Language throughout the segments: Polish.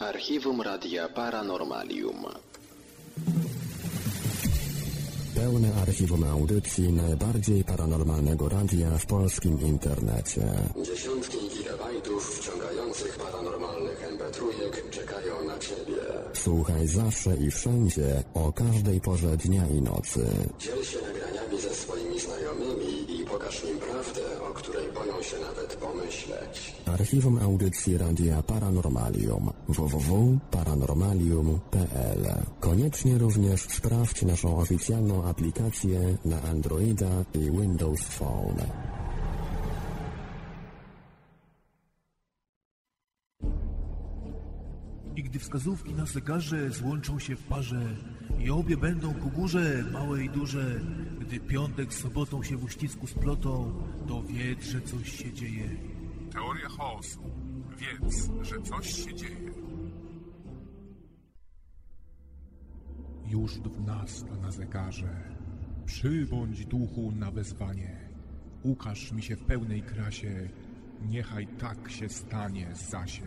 Archiwum Radia Paranormalium. Pełne archiwum audycji najbardziej paranormalnego radia w polskim internecie. Dziesiątki gigabajtów wciągających paranormalnych mp czekają na Ciebie. Słuchaj zawsze i wszędzie, o każdej porze dnia i nocy. Dziel się nagraniami ze swoimi znajomymi i pokaż im prawdę, o której boją się pomyśleć. Archiwum audycji Radia Paranormalium www.paranormalium.pl Koniecznie również sprawdź naszą oficjalną aplikację na Androida i Windows Phone. I gdy wskazówki na zegarze złączą się w parze i obie będą ku górze, małe i duże, gdy piątek z sobotą się w uścisku splotą, to wiedz, że coś się dzieje. Teoria chaosu. Wiedz, że coś się dzieje. Już dwunasta na zegarze. Przybądź duchu na wezwanie. Ukaż mi się w pełnej krasie. Niechaj tak się stanie, Zasie.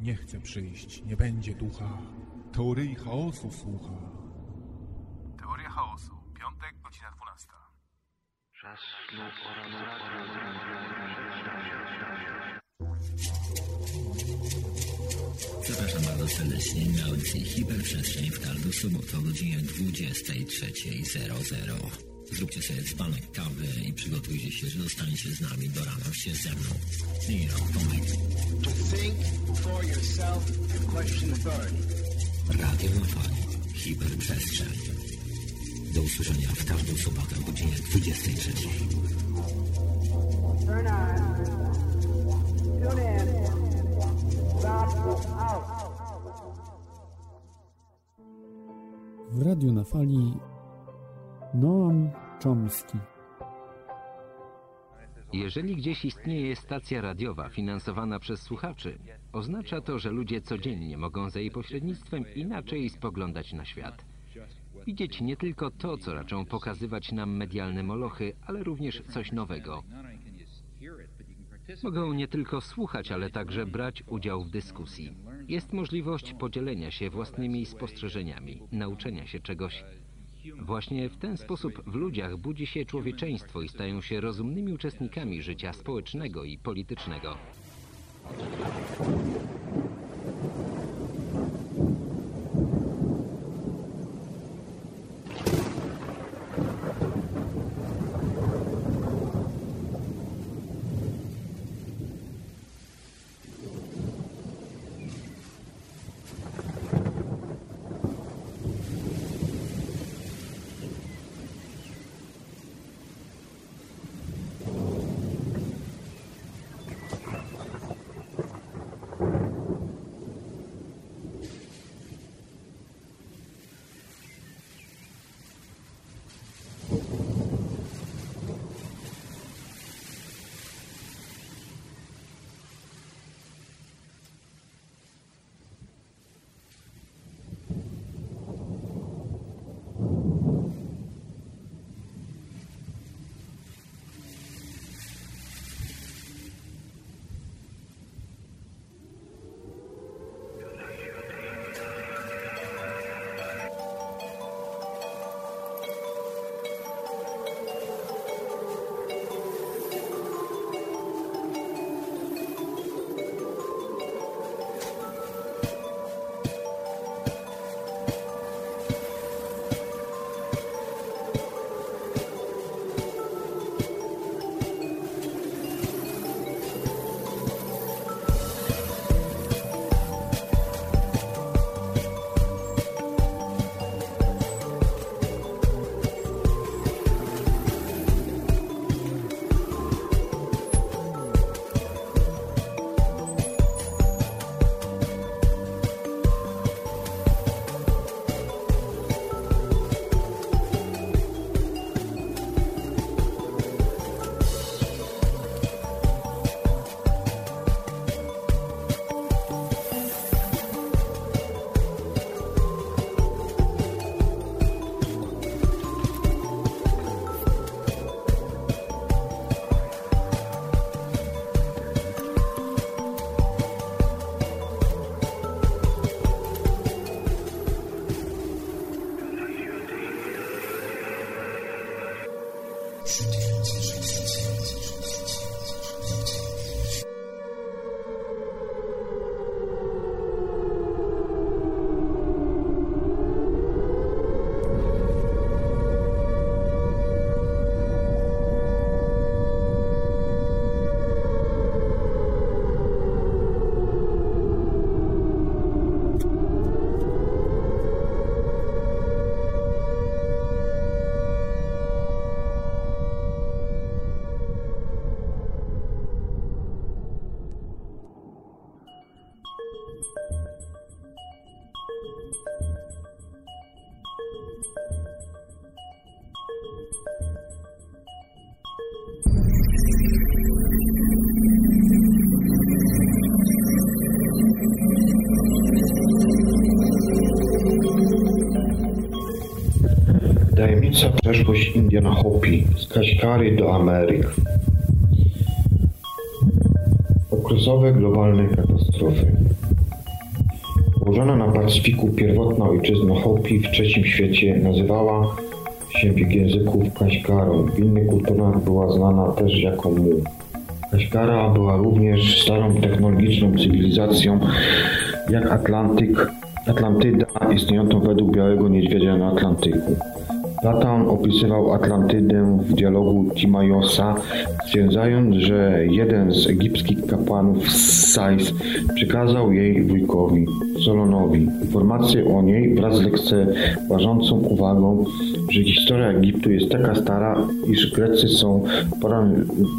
Nie chcę przyjść, nie będzie ducha. Teorii chaosu słucha. Teoria chaosu. Piątek, godzina 12. Zapraszam bardzo serdecznie na audycję Hiperprzestrzeń w każdą sobotę o godzinie 23.00. Zróbcie sobie dzbanek kawy i przygotujcie się, że dostaniecie z nami do rana się ze mną. I rok Tomek. To think for yourself and question authority. Radio na fali. Hiperprzestrzeń. Do usłyszenia w każdą sobotę o godzinie 23.00. Turn on. Tune in. Gospel out. W radiu na fali Noam Chomsky. Jeżeli gdzieś istnieje stacja radiowa finansowana przez słuchaczy, oznacza to, że ludzie codziennie mogą za jej pośrednictwem inaczej spoglądać na świat. Widzieć nie tylko to, co raczą pokazywać nam medialne molochy, ale również coś nowego. Mogą nie tylko słuchać, ale także brać udział w dyskusji. Jest możliwość podzielenia się własnymi spostrzeżeniami, nauczenia się czegoś. Właśnie w ten sposób w ludziach budzi się człowieczeństwo i stają się rozumnymi uczestnikami życia społecznego i politycznego. Fascynująca przeszłość Indiana Hopi z Kaśkary do Ameryk. Okresowe globalne katastrofy. Położona na Pacyfiku pierwotna ojczyzna Hopi w trzecim świecie nazywała się w języku Kaśkarą. W innych kulturach była znana też jako Mu. Kaśkara była również starą technologiczną cywilizacją jak Atlantyk, Atlantyda istniejącą według Białego Niedźwiedzia na Atlantyku. Platon opisywał Atlantydę w dialogu Timajosa, stwierdzając, że jeden z egipskich kapłanów Sais przekazał jej wujkowi Solonowi informację o niej wraz z lekceważącą uwagą, że historia Egiptu jest taka stara, iż Grecy są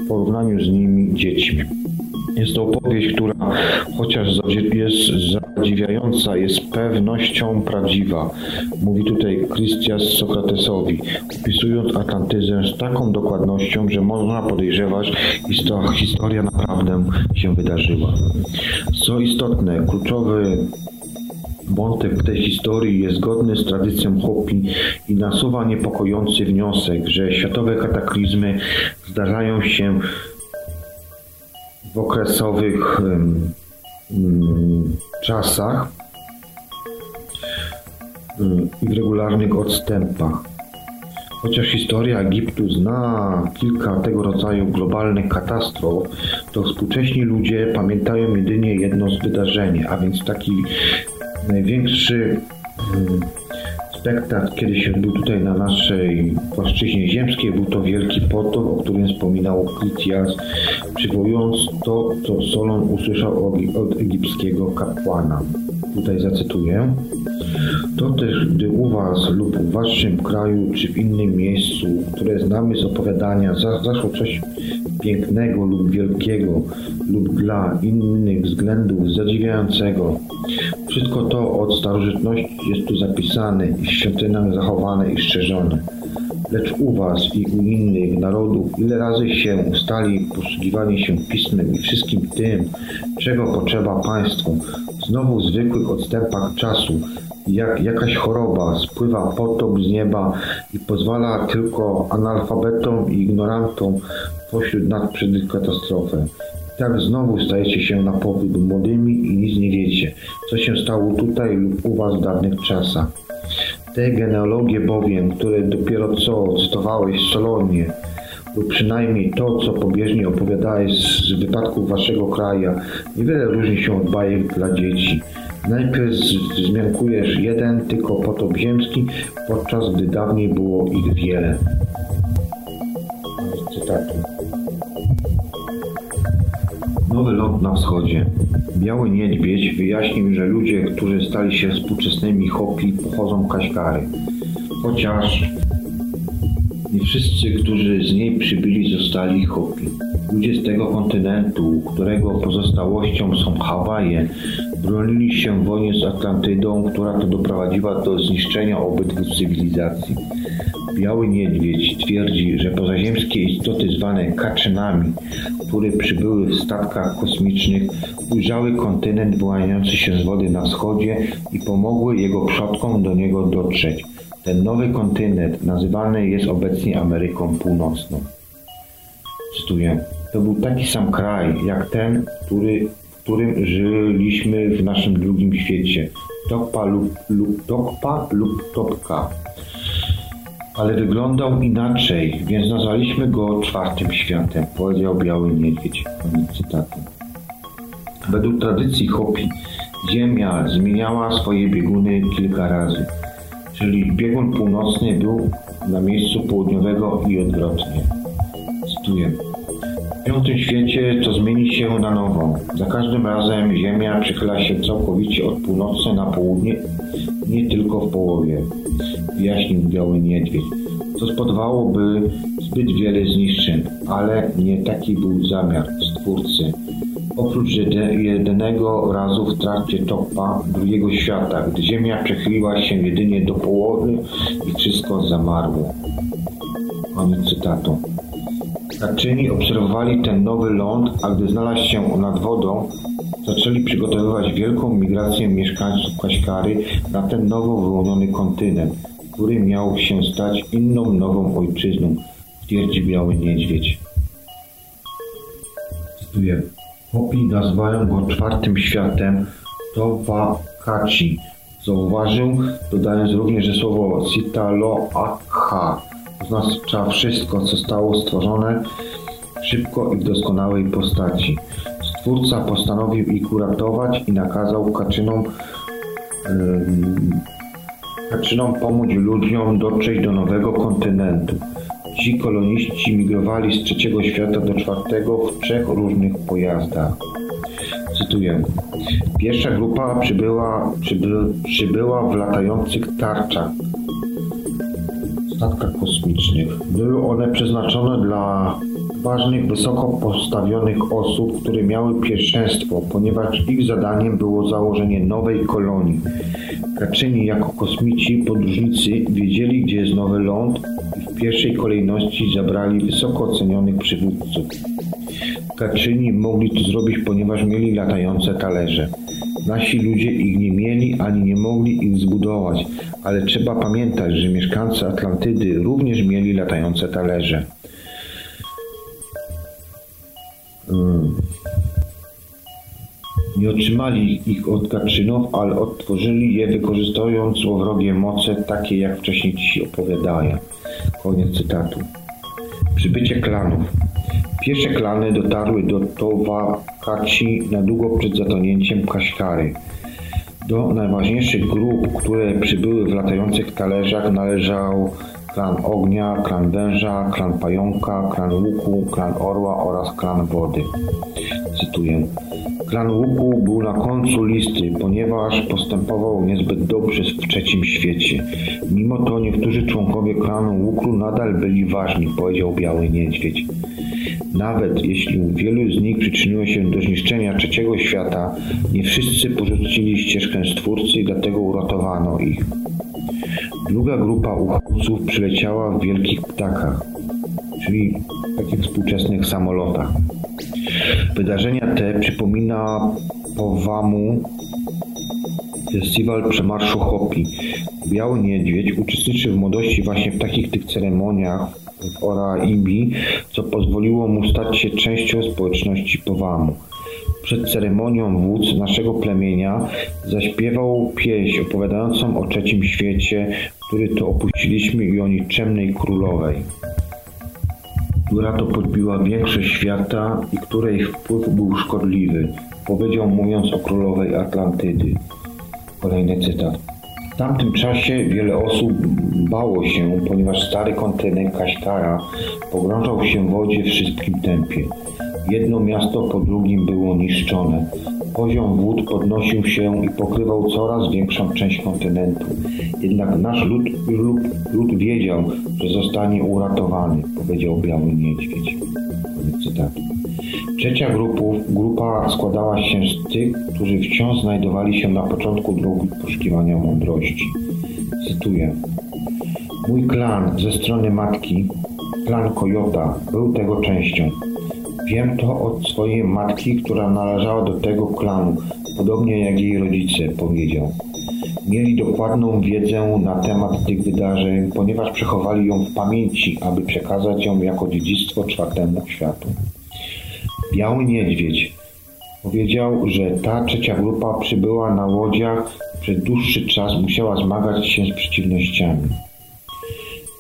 w porównaniu z nimi dziećmi. Jest to opowieść, która chociaż jest zadziwiająca, jest pewnością prawdziwa. Mówi tutaj Krystias Sokratesowi, opisując Atlantyzę z taką dokładnością, że można podejrzewać, iż ta historia naprawdę się wydarzyła. Co istotne, kluczowy Wątek tej historii jest zgodny z tradycją Hopi i nasuwa niepokojący wniosek, że światowe kataklizmy zdarzają się w okresowych um, czasach um, i w regularnych odstępach. Chociaż historia Egiptu zna kilka tego rodzaju globalnych katastrof, to współcześni ludzie pamiętają jedynie jedno z wydarzeń, a więc taki największy spektakl kiedyś odbył tutaj na naszej płaszczyźnie ziemskiej. Był to wielki potop, o którym wspominał Kritias, przywołując to, co Solon usłyszał od egipskiego kapłana. Tutaj zacytuję. To też, gdy u Was lub w Waszym kraju czy w innym miejscu, które znamy z opowiadania, zaszło coś pięknego lub wielkiego lub dla innych względów zadziwiającego. Wszystko to od starożytności jest tu zapisane i w świątyniach zachowane i szczerzone. Lecz u Was i u innych narodów ile razy się ustali posługiwanie się pismem i wszystkim tym, czego potrzeba państwu, znowu w zwykłych odstępach czasu, jak jakaś choroba spływa potop z nieba i pozwala tylko analfabetom i ignorantom pośród nas przeżyć katastrofę. Tak znowu stajecie się na powód młodymi i nic nie wiecie, co się stało tutaj lub u was w dawnych czasach. Te genealogie bowiem, które dopiero co cytowałeś Solonie, lub przynajmniej to, co pobieżnie opowiadałeś z wypadków waszego kraju, niewiele różni się od bajek dla dzieci. Najpierw zmiankujesz jeden tylko potop ziemski, podczas gdy dawniej było ich wiele. Cytatu. Nowy ląd na wschodzie. Biały Niedźwiedź wyjaśnił, że ludzie, którzy stali się współczesnymi Hopi, pochodzą Kaśkary. Chociaż nie wszyscy, którzy z niej przybyli, zostali Hopi. Ludzie z tego kontynentu, którego pozostałością są Hawaje, bronili się w wojnie z Atlantydą, która to doprowadziła do zniszczenia obydwu cywilizacji. Biały Niedźwiedź twierdzi, że pozaziemskie istoty zwane kaczynami, które przybyły w statkach kosmicznych, ujrzały kontynent wyłaniający się z wody na wschodzie i pomogły jego przodkom do niego dotrzeć. Ten nowy kontynent nazywany jest obecnie Ameryką Północną. Cytuję. To był taki sam kraj, jak ten, który, którym żyliśmy w naszym drugim świecie. Tokpa lub, lub, Tokpa lub Topka. Ale wyglądał inaczej, więc nazwaliśmy go czwartym światem, powiedział Biały Niedźwiedź. Koniec cytatu. Według tradycji Hopi Ziemia zmieniała swoje bieguny kilka razy, czyli biegun północny był na miejscu południowego i odwrotnie. Cytuję. Piątym świecie to zmieni się na nowo. Za każdym razem Ziemia przychyla się całkowicie od północy na południe, nie tylko w połowie, wyjaśnił Biały Niedźwiedź. To spowodowałoby zbyt wiele zniszczeń, ale nie taki był zamiar Stwórcy. Oprócz jednego razu w trakcie topa drugiego świata, gdy Ziemia przechyliła się jedynie do połowy i wszystko zamarło. Koniec cytatu. Kaczyni obserwowali ten nowy ląd, a gdy znalazł się nad wodą, zaczęli przygotowywać wielką migrację mieszkańców Kaśkary na ten nowo wyłoniony kontynent. który miał się stać inną nową ojczyzną, twierdzi Biały Niedźwiedź. Cytuję. Hopi nazywają go czwartym światem Towakaci. Zauważył, dodając również, że słowo Sitaloakha oznacza wszystko, co zostało stworzone szybko i w doskonałej postaci. Stwórca postanowił ich uratować i nakazał Kaczynom, Kaczynom pomóc ludziom dotrzeć do nowego kontynentu. Ci koloniści migrowali z trzeciego świata do czwartego w trzech różnych pojazdach. Cytuję. Pierwsza grupa przybyła, przyby, przybyła w latających tarczach, statkach kosmicznych. Były one przeznaczone dla ważnych, wysoko postawionych osób, które miały pierwszeństwo, ponieważ ich zadaniem było założenie nowej kolonii. Kaczyni jako kosmici podróżnicy wiedzieli, gdzie jest nowy ląd i w pierwszej kolejności zabrali wysoko ocenionych przywódców. Kaczyni mogli to zrobić, ponieważ mieli latające talerze. Nasi ludzie ich nie mieli ani nie mogli ich zbudować, ale trzeba pamiętać, że mieszkańcy Atlantydy również mieli latające talerze. Nie otrzymali ich od Kaczynów, ale odtworzyli je wykorzystując złowrogie moce, takie jak wcześniej ci opowiadają. Koniec cytatu. Przybycie klanów. Pierwsze klany dotarły do Towakaci na długo przed zatonięciem Kaśkary. Do najważniejszych grup, które przybyły w latających talerzach należał klan ognia, klan węża, klan pająka, klan łuku, klan orła oraz klan wody. Cytuję. Klan łuku był na końcu listy, ponieważ postępował niezbyt dobrze w trzecim świecie. Mimo to niektórzy członkowie klanu łuku nadal byli ważni, powiedział Biały Niedźwiedź. Nawet jeśli wielu z nich przyczyniło się do zniszczenia trzeciego świata, nie wszyscy porzucili ścieżkę Stwórcy i dlatego uratowano ich. Druga grupa uchodźców przyleciała w wielkich ptakach, czyli takich współczesnych samolotach. Wydarzenia te przypomina Powamu festiwal przemarszu Hopi. Biały Niedźwiedź uczestniczył w młodości właśnie w takich tych ceremoniach w Ora Imbi, co pozwoliło mu stać się częścią społeczności Powamu. Przed ceremonią wódz naszego plemienia zaśpiewał pieśń opowiadającą o trzecim świecie, który to opuściliśmy i o nikczemnej królowej, która to podbiła większość świata i której wpływ był szkodliwy, powiedział mówiąc o królowej Atlantydy. Kolejny cytat. W tamtym czasie wiele osób bało się, ponieważ stary kontynent Kaśkara pogrążał się w wodzie w szybkim tempie. Jedno miasto po drugim było niszczone. Poziom wód podnosił się i pokrywał coraz większą część kontynentu. Jednak nasz lud, lud, lud wiedział, że zostanie uratowany, powiedział Biały Niedźwiedź. Cytatu. Trzecia grupów, grupa składała się z tych, którzy wciąż znajdowali się na początku drogi poszukiwania mądrości. Cytuję. Mój klan ze strony matki, klan Kojota, był tego częścią. Wiem to od swojej matki, która należała do tego klanu, podobnie jak jej rodzice, powiedział. Mieli dokładną wiedzę na temat tych wydarzeń, ponieważ przechowali ją w pamięci, aby przekazać ją jako dziedzictwo czwartemu światu. Biały Niedźwiedź powiedział, że ta trzecia grupa przybyła na łodziach, przez dłuższy czas musiała zmagać się z przeciwnościami.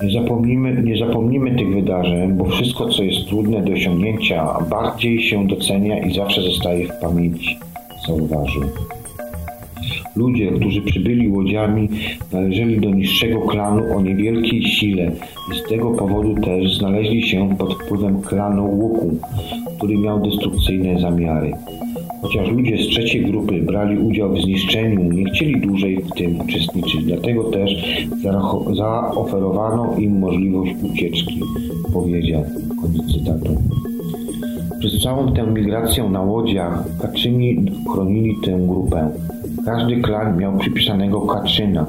Nie zapomnimy, nie zapomnimy tych wydarzeń, bo wszystko, co jest trudne do osiągnięcia, bardziej się docenia i zawsze zostaje w pamięci, zauważył. Ludzie, którzy przybyli łodziami, należeli do niższego klanu o niewielkiej sile i z tego powodu też znaleźli się pod wpływem klanu Łuku, który miał destrukcyjne zamiary. Chociaż ludzie z trzeciej grupy brali udział w zniszczeniu, nie chcieli dłużej w tym uczestniczyć, dlatego też zaoferowano im możliwość ucieczki, powiedział. Koniec cytatu. Przez całą tę migrację na łodziach Kaczyni chronili tę grupę. Każdy klan miał przypisanego Kaczyna,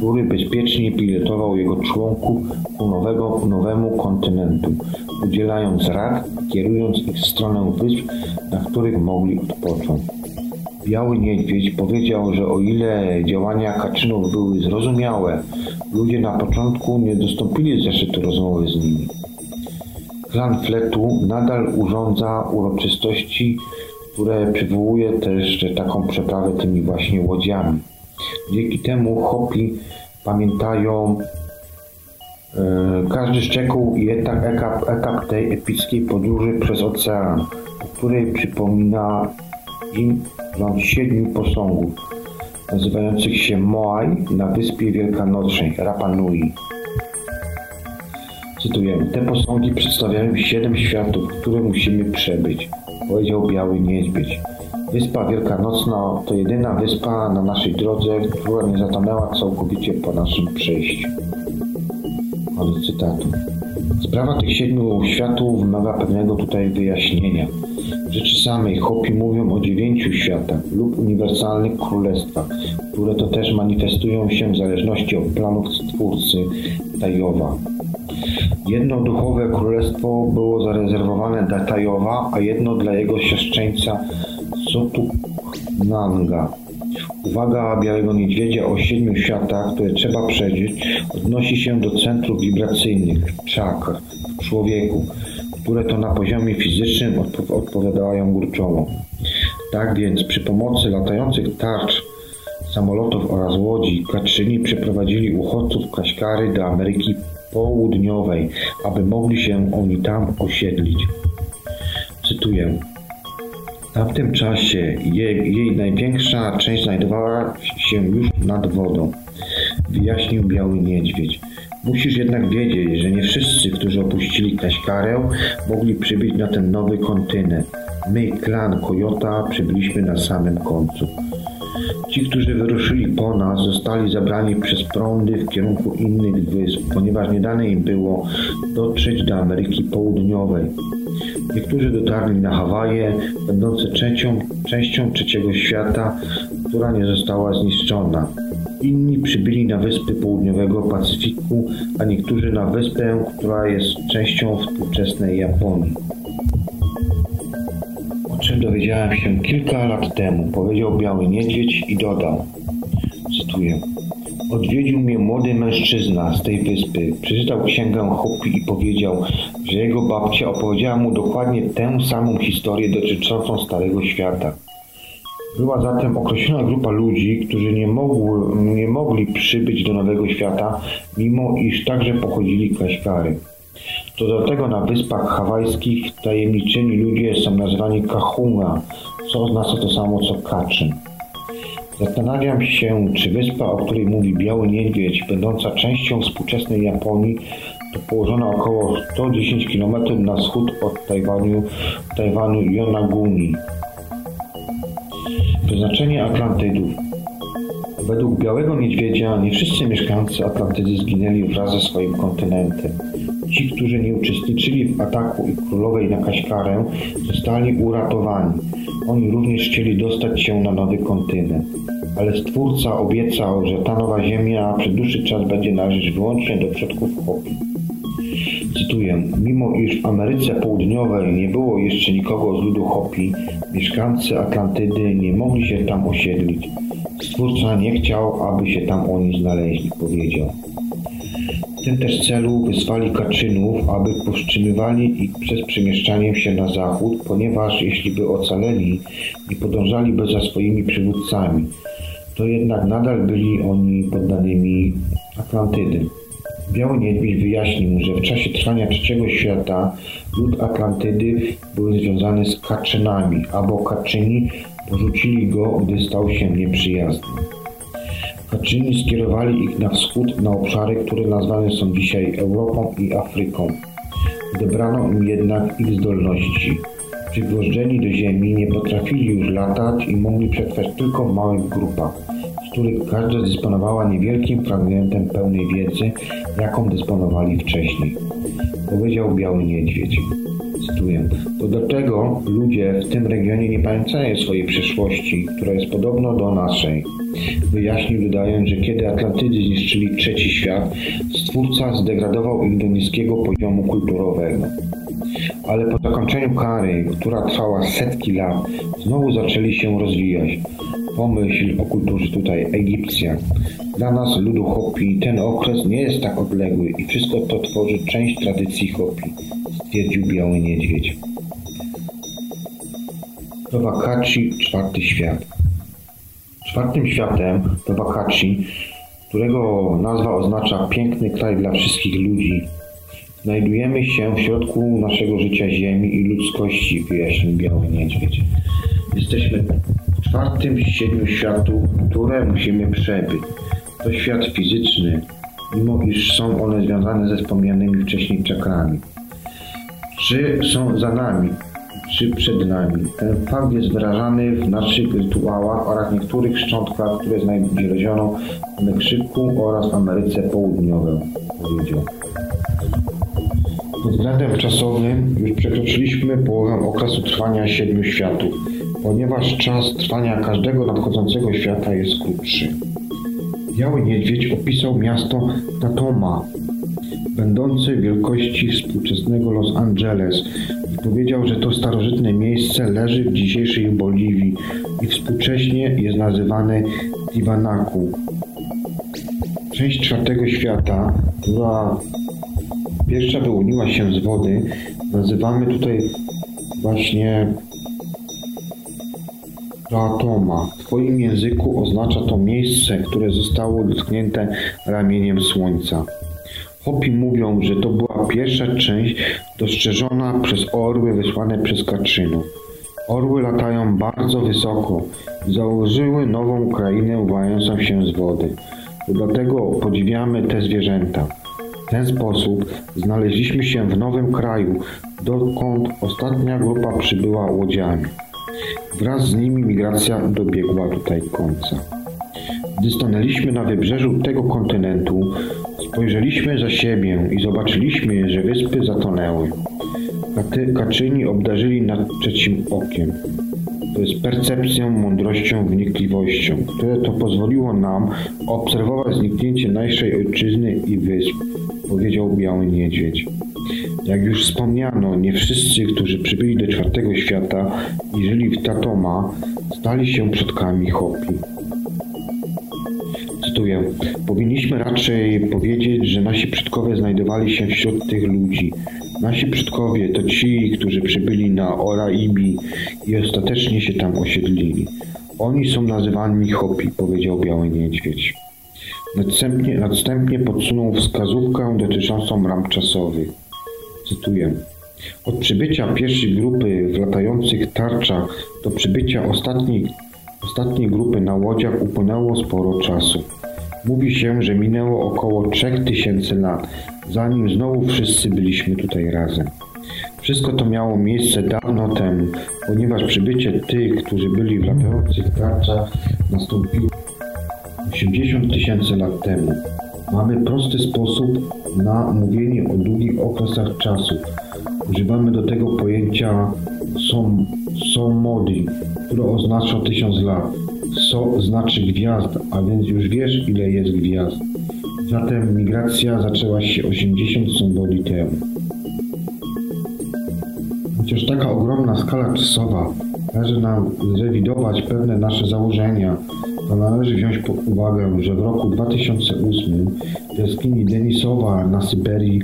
który bezpiecznie pilotował jego członków ku nowego, nowemu kontynentu, udzielając rad, kierując ich w stronę wysp, na których mogli odpocząć. Biały Niedźwiedź powiedział, że o ile działania Kaczynów były zrozumiałe, ludzie na początku nie dostąpili zeszytu rozmowy z nimi. Klan Fletu nadal urządza uroczystości, które przywołuje też taką przeprawę tymi właśnie łodziami. Dzięki temu Hopi pamiętają e, każdy szczegół i etap, etap, etap tej epickiej podróży przez ocean, po której przypomina im rząd siedmiu posągów, nazywających się Moai na wyspie wielkanocnej Rapa Nui. Cytuję, te posągi przedstawiają siedem światów, które musimy przebyć, powiedział Biały Niedźwiedź. Wyspa Wielkanocna to jedyna wyspa na naszej drodze, która nie zatonęła całkowicie po naszym przejściu. Koniec cytatu. Sprawa tych siedmiu światów wymaga pewnego tutaj wyjaśnienia. W rzeczy samej Hopi mówią o dziewięciu światach lub uniwersalnych królestwach, które to też manifestują się w zależności od planów Stwórcy Tajowa. Jedno duchowe królestwo było zarezerwowane dla Tajowa, a jedno dla jego siostrzeńca Sotuknanga. Uwaga Białego Niedźwiedzia o siedmiu światach, które trzeba przeżyć, odnosi się do centrów wibracyjnych, czakr, w człowieku, które to na poziomie fizycznym odpo odpowiadają górczowo. Tak więc przy pomocy latających tarcz, samolotów oraz łodzi Kaczyni przeprowadzili uchodźców Kaśkary do Ameryki Południowej, aby mogli się oni tam osiedlić. Cytuję. W tamtym czasie jej, jej największa część znajdowała się już nad wodą, wyjaśnił Biały Niedźwiedź. Musisz jednak wiedzieć, że nie wszyscy, którzy opuścili Kaśkarę, mogli przybyć na ten nowy kontynent. My, klan Kojota, przybyliśmy na samym końcu. Ci, którzy wyruszyli po nas, zostali zabrani przez prądy w kierunku innych wysp, ponieważ nie dane im było dotrzeć do Ameryki Południowej. Niektórzy dotarli na Hawaje, będące częścią, częścią trzeciego świata, która nie została zniszczona. Inni przybyli na wyspy południowego Pacyfiku, a niektórzy na wyspę, która jest częścią współczesnej Japonii. Dowiedziałem się kilka lat temu, powiedział Biały Niedźwiedź i dodał, cytuję, Odwiedził mnie młody mężczyzna z tej wyspy. Przeczytał księgę Hopi i powiedział, że jego babcia opowiedziała mu dokładnie tę samą historię dotyczącą Starego Świata. Była zatem określona grupa ludzi, którzy nie, mogły, nie mogli przybyć do Nowego Świata, mimo iż także pochodzili Kaśkary. Do tego na wyspach hawajskich tajemniczymi ludzie są nazwani Kahunga, co oznacza to samo co Kaczyn. Zastanawiam się, czy wyspa, o której mówi Biały Niedźwiedź, będąca częścią współczesnej Japonii, to położona około 110 km na wschód od Tajwanu, Tajwanu Yonaguni. Przeznaczenie Atlantydów Według Białego Niedźwiedzia nie wszyscy mieszkańcy Atlantydy zginęli wraz ze swoim kontynentem. Ci, którzy nie uczestniczyli w ataku i królowej na Kaśkarę, zostali uratowani. Oni również chcieli dostać się na nowy kontynent. Ale Stwórca obiecał, że ta nowa ziemia przez dłuższy czas będzie należeć wyłącznie do przodków Hopi. Cytuję, mimo iż w Ameryce Południowej nie było jeszcze nikogo z ludu Hopi, mieszkańcy Atlantydy nie mogli się tam osiedlić. Stwórca nie chciał, aby się tam oni znaleźli, powiedział. W tym też celu wysłali Kaczynów, aby powstrzymywali ich przez przemieszczanie się na zachód, ponieważ jeśli by ocaleli, nie podążaliby za swoimi przywódcami. To jednak nadal byli oni poddanymi Atlantydy. Biały Niedźwiedź wyjaśnił, że w czasie trwania trzeciego świata lud Atlantydy był związany z Kaczynami, albo Kaczyni porzucili go, gdy stał się nieprzyjazny. Kaczyni skierowali ich na wschód, na obszary, które nazwane są dzisiaj Europą i Afryką. Odebrano im jednak ich zdolności. Przygwożdżeni do ziemi nie potrafili już latać i mogli przetrwać tylko w małych grupach, z których każda dysponowała niewielkim fragmentem pełnej wiedzy, jaką dysponowali wcześniej. Powiedział Biały Niedźwiedź. Cytuję. To dlatego ludzie w tym regionie nie pamiętają swojej przeszłości, która jest podobna do naszej. Wyjaśnił, dodając, że kiedy Atlantydy zniszczyli trzeci świat, Stwórca zdegradował ich do niskiego poziomu kulturowego. Ale po zakończeniu kary, która trwała setki lat, znowu zaczęli się rozwijać. Pomyśl o kulturze tutaj Egipcjan. Dla nas, ludu Hopi, ten okres nie jest tak odległy i wszystko to tworzy część tradycji Hopi, stwierdził Biały Niedźwiedź. To Wakaci, czwarty świat. Czwartym światem to Wakaci, którego nazwa oznacza piękny kraj dla wszystkich ludzi. Znajdujemy się w środku naszego życia Ziemi i ludzkości, wyjaśnił Biały Niedźwiedź. Jesteśmy czwartym z siedmiu światów, które musimy przebyć. To świat fizyczny, mimo iż są one związane ze wspomnianymi wcześniej czakrami. Czy są za nami, czy przed nami. Ten fakt jest wyrażany w naszych rytuałach oraz niektórych szczątkach, które znaleziono w Meksyku oraz Ameryce Południowej, powiedział. Pod względem czasowym już przekroczyliśmy połowę okresu trwania siedmiu światów, ponieważ czas trwania każdego nadchodzącego świata jest krótszy. Biały Niedźwiedź opisał miasto Tatoma, będące wielkości współczesnego Los Angeles powiedział, że to starożytne miejsce leży w dzisiejszej Boliwii i współcześnie jest nazywane Tiwanaku. Część czwartego świata, która pierwsza wyłoniła się z wody, nazywamy tutaj właśnie Platoma. W Twoim języku oznacza to miejsce, które zostało dotknięte ramieniem słońca. Hopi mówią, że to była pierwsza część dostrzeżona przez orły wysłane przez Kaczynów. Orły latają bardzo wysoko i założyły nową krainę uwającą się z wody. Dlatego podziwiamy te zwierzęta. W ten sposób znaleźliśmy się w nowym kraju, dokąd ostatnia grupa przybyła łodziami. Wraz z nimi migracja dobiegła tutaj końca. Gdy stanęliśmy na wybrzeżu tego kontynentu, spojrzeliśmy za siebie i zobaczyliśmy, że wyspy zatonęły. Katy, kaczyni obdarzyli nad trzecim okiem. Jest percepcją, mądrością, wnikliwością, które to pozwoliło nam obserwować zniknięcie naszej ojczyzny i wysp, powiedział Biały Niedźwiedź. Jak już wspomniano, nie wszyscy, którzy przybyli do czwartego świata i żyli w Tatoma, stali się przodkami Hopi. Cytuję: Powinniśmy raczej powiedzieć, że nasi przodkowie znajdowali się wśród tych ludzi. Nasi przodkowie to ci, którzy przybyli na Oraibi i ostatecznie się tam osiedlili. Oni są nazywani Hopi, powiedział Biały Niedźwiedź. Następnie, następnie podsunął wskazówkę dotyczącą ram czasowych. Cytuję. Od przybycia pierwszej grupy w latających tarczach do przybycia ostatniej, ostatniej grupy na łodziach upłynęło sporo czasu. Mówi się, że minęło około 3000 lat, zanim znowu wszyscy byliśmy tutaj razem. Wszystko to miało miejsce dawno temu, ponieważ przybycie tych, którzy byli w latających tarczach, nastąpiło 80 tysięcy lat temu. Mamy prosty sposób na mówienie o długich okresach czasu. Używamy do tego pojęcia som, które oznacza tysiąc lat. So znaczy gwiazd, a więc już wiesz ile jest gwiazd. Zatem migracja zaczęła się 80 somboli temu. Chociaż taka ogromna skala czasowa każe nam zrewidować pewne nasze założenia, należy wziąć pod uwagę, że w roku 2008 w jaskini Denisowa na Syberii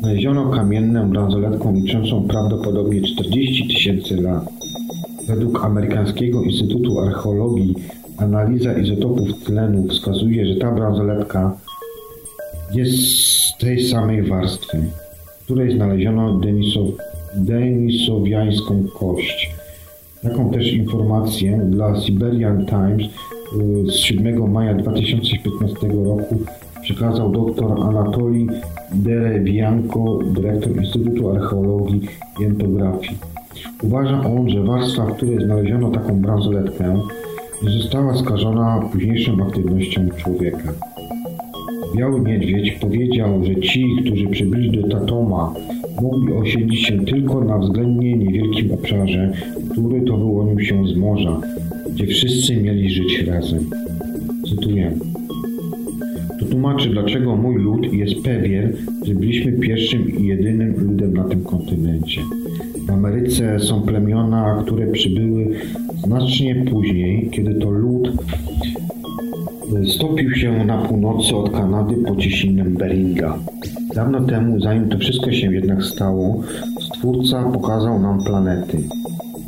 znaleziono kamienną bransoletką liczącą prawdopodobnie 40 tysięcy lat. Według Amerykańskiego Instytutu Archeologii analiza izotopów tlenu wskazuje, że ta bransoletka jest z tej samej warstwy, w której znaleziono denisow, denisowiańską kość. Taką też informację dla Siberian Times z 7 maja 2015 roku przekazał dr Anatoli Derewianko, dyrektor Instytutu Archeologii i Entografii. Uważa on, że warstwa, w której znaleziono taką bransoletkę, nie została skażona późniejszą aktywnością człowieka. Biały Niedźwiedź powiedział, że ci, którzy przybyli do Tatoma, mogli osiedlić się tylko na względnie niewielkim obszarze, który to wyłonił się z morza, gdzie wszyscy mieli żyć razem. Cytuję. To tłumaczy, dlaczego mój lud jest pewien, że byliśmy pierwszym i jedynym ludem na tym kontynencie. W Ameryce są plemiona, które przybyły znacznie później, kiedy to lud stopił się na północy od Kanady pod ciśnieniem Beringa. Dawno temu, zanim to wszystko się jednak stało, Stwórca pokazał nam planety.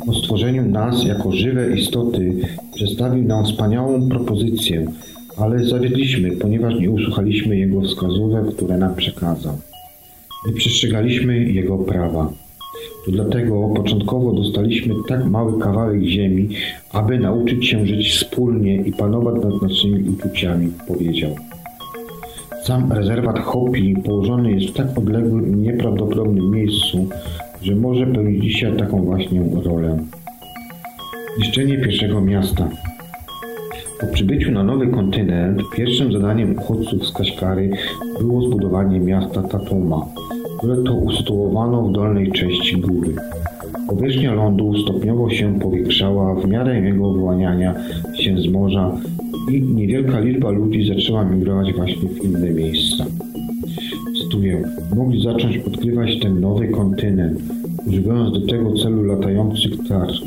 Po stworzeniu nas jako żywe istoty przedstawił nam wspaniałą propozycję, ale zawiedliśmy, ponieważ nie usłuchaliśmy Jego wskazówek, które nam przekazał. Nie przestrzegaliśmy Jego prawa. To dlatego początkowo dostaliśmy tak mały kawałek ziemi, aby nauczyć się żyć wspólnie i panować nad naszymi uczuciami, powiedział. Sam rezerwat Hopi położony jest w tak odległym i nieprawdopodobnym miejscu, że może pełnić dzisiaj taką właśnie rolę. Niszczenie pierwszego miasta. Po przybyciu na nowy kontynent pierwszym zadaniem uchodźców z Kaśkary było zbudowanie miasta Tatuma, które to usytuowano w dolnej części góry. Powierzchnia lądu stopniowo się powiększała w miarę jego wyłaniania się z morza i niewielka liczba ludzi zaczęła migrować właśnie w inne miejsca. Cytuję, mogli zacząć odkrywać ten nowy kontynent, używając do tego celu latających tarcz.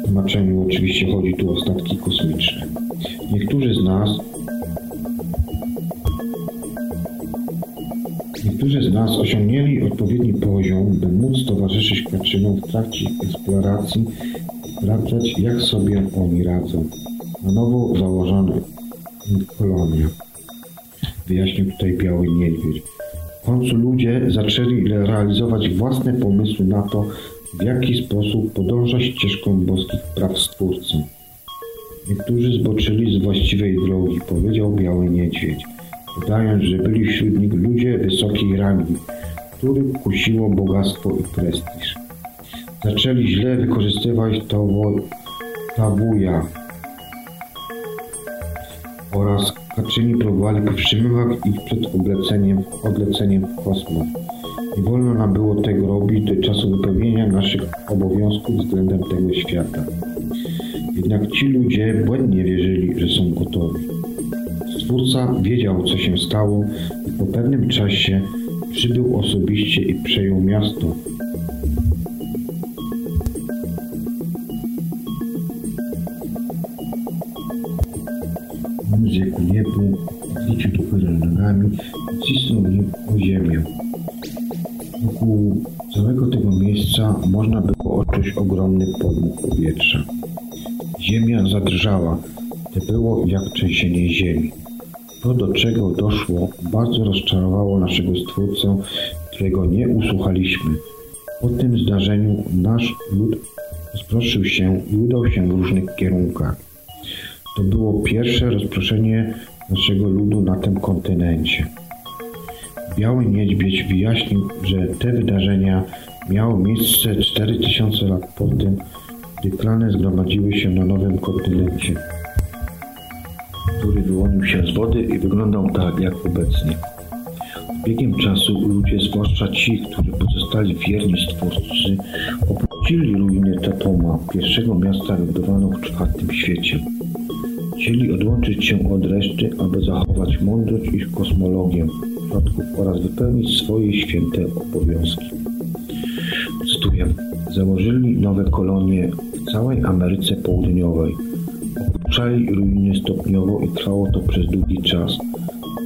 W tłumaczeniu oczywiście chodzi tu o statki kosmiczne. Niektórzy z nas Niektórzy z nas osiągnęli odpowiedni poziom, by móc towarzyszyć kaczynom w trakcie eksploracji sprawdzać, jak sobie oni radzą. Na nowo założone kolonia. Wyjaśnił tutaj Biały Niedźwiedź. W końcu ludzie zaczęli realizować własne pomysły na to, w jaki sposób podążać ścieżką boskich praw Stwórcy. Niektórzy zboczyli z właściwej drogi, powiedział Biały Niedźwiedź dodając, że byli wśród nich ludzie wysokiej rangi, których kusiło bogactwo i prestiż. Zaczęli źle wykorzystywać to tabuja oraz Kaczyni próbowali powstrzymywać ich przed odleceniem, odleceniem w kosmos. Nie wolno nam było tego robić do czasu wypełnienia naszych obowiązków względem tego świata. Jednak ci ludzie błędnie wierzyli, że są gotowi. Stwórca wiedział, co się stało i po pewnym czasie przybył osobiście i przejął miasto. On zjekł niebu, zliczył do góry nogami i cisnął nim o ziemię. Wokół całego tego miejsca można było odczuć ogromny podmuch powietrza. Ziemia zadrżała, to było jak trzęsienie ziemi. To, do czego doszło, bardzo rozczarowało naszego Stwórcę, którego nie usłuchaliśmy. Po tym zdarzeniu nasz lud rozproszył się i udał się w różnych kierunkach. To było pierwsze rozproszenie naszego ludu na tym kontynencie. Biały Niedźwiedź wyjaśnił, że te wydarzenia miały miejsce 4000 lat po tym, gdy klany zgromadziły się na nowym kontynencie który wyłonił się z wody i wyglądał tak jak obecnie. Z biegiem czasu ludzie, zwłaszcza ci, którzy pozostali wierni Stwórcy, opuścili ruiny Tatoma, pierwszego miasta wybudowanego w czwartym świecie. Chcieli odłączyć się od reszty, aby zachować mądrość i kosmologię przodków oraz wypełnić swoje święte obowiązki. Cytuję. Założyli nowe kolonie w całej Ameryce Południowej – Opuszczali ruiny stopniowo i trwało to przez długi czas.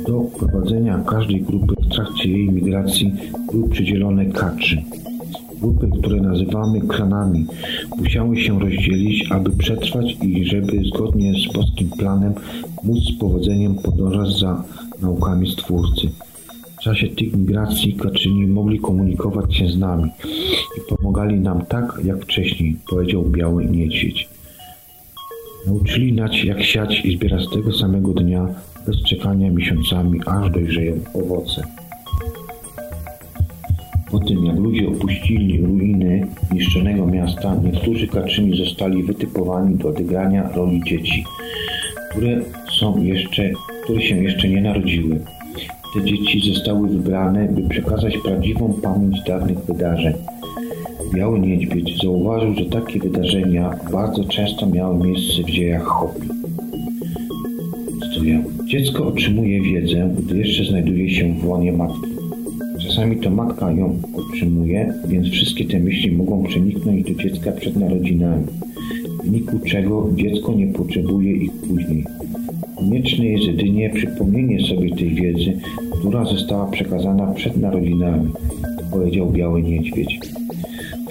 Do prowadzenia każdej grupy w trakcie jej migracji były przydzielone kaczy. Grupy, które nazywamy klanami, musiały się rozdzielić, aby przetrwać i żeby zgodnie z boskim planem móc z powodzeniem podążać za naukami Stwórcy. W czasie tych migracji kaczyni mogli komunikować się z nami i pomagali nam tak jak wcześniej, powiedział Biały Niedźwiedź. Nauczyli nać jak siać i zbierać tego samego dnia, bez czekania miesiącami, aż dojrzeją owoce. Po tym jak ludzie opuścili ruiny niszczonego miasta, niektórzy kaczyni zostali wytypowani do odegrania roli dzieci, które, są jeszcze, które się jeszcze nie narodziły. Te dzieci zostały wybrane, by przekazać prawdziwą pamięć dawnych wydarzeń – Biały Niedźwiedź zauważył, że takie wydarzenia bardzo często miały miejsce w dziejach Hopi. Cytuję. Dziecko otrzymuje wiedzę, gdy jeszcze znajduje się w łonie matki. Czasami to matka ją otrzymuje, więc wszystkie te myśli mogą przeniknąć do dziecka przed narodzinami, w wyniku czego dziecko nie potrzebuje ich później. Konieczne jest jedynie przypomnienie sobie tej wiedzy, która została przekazana przed narodzinami, powiedział Biały Niedźwiedź.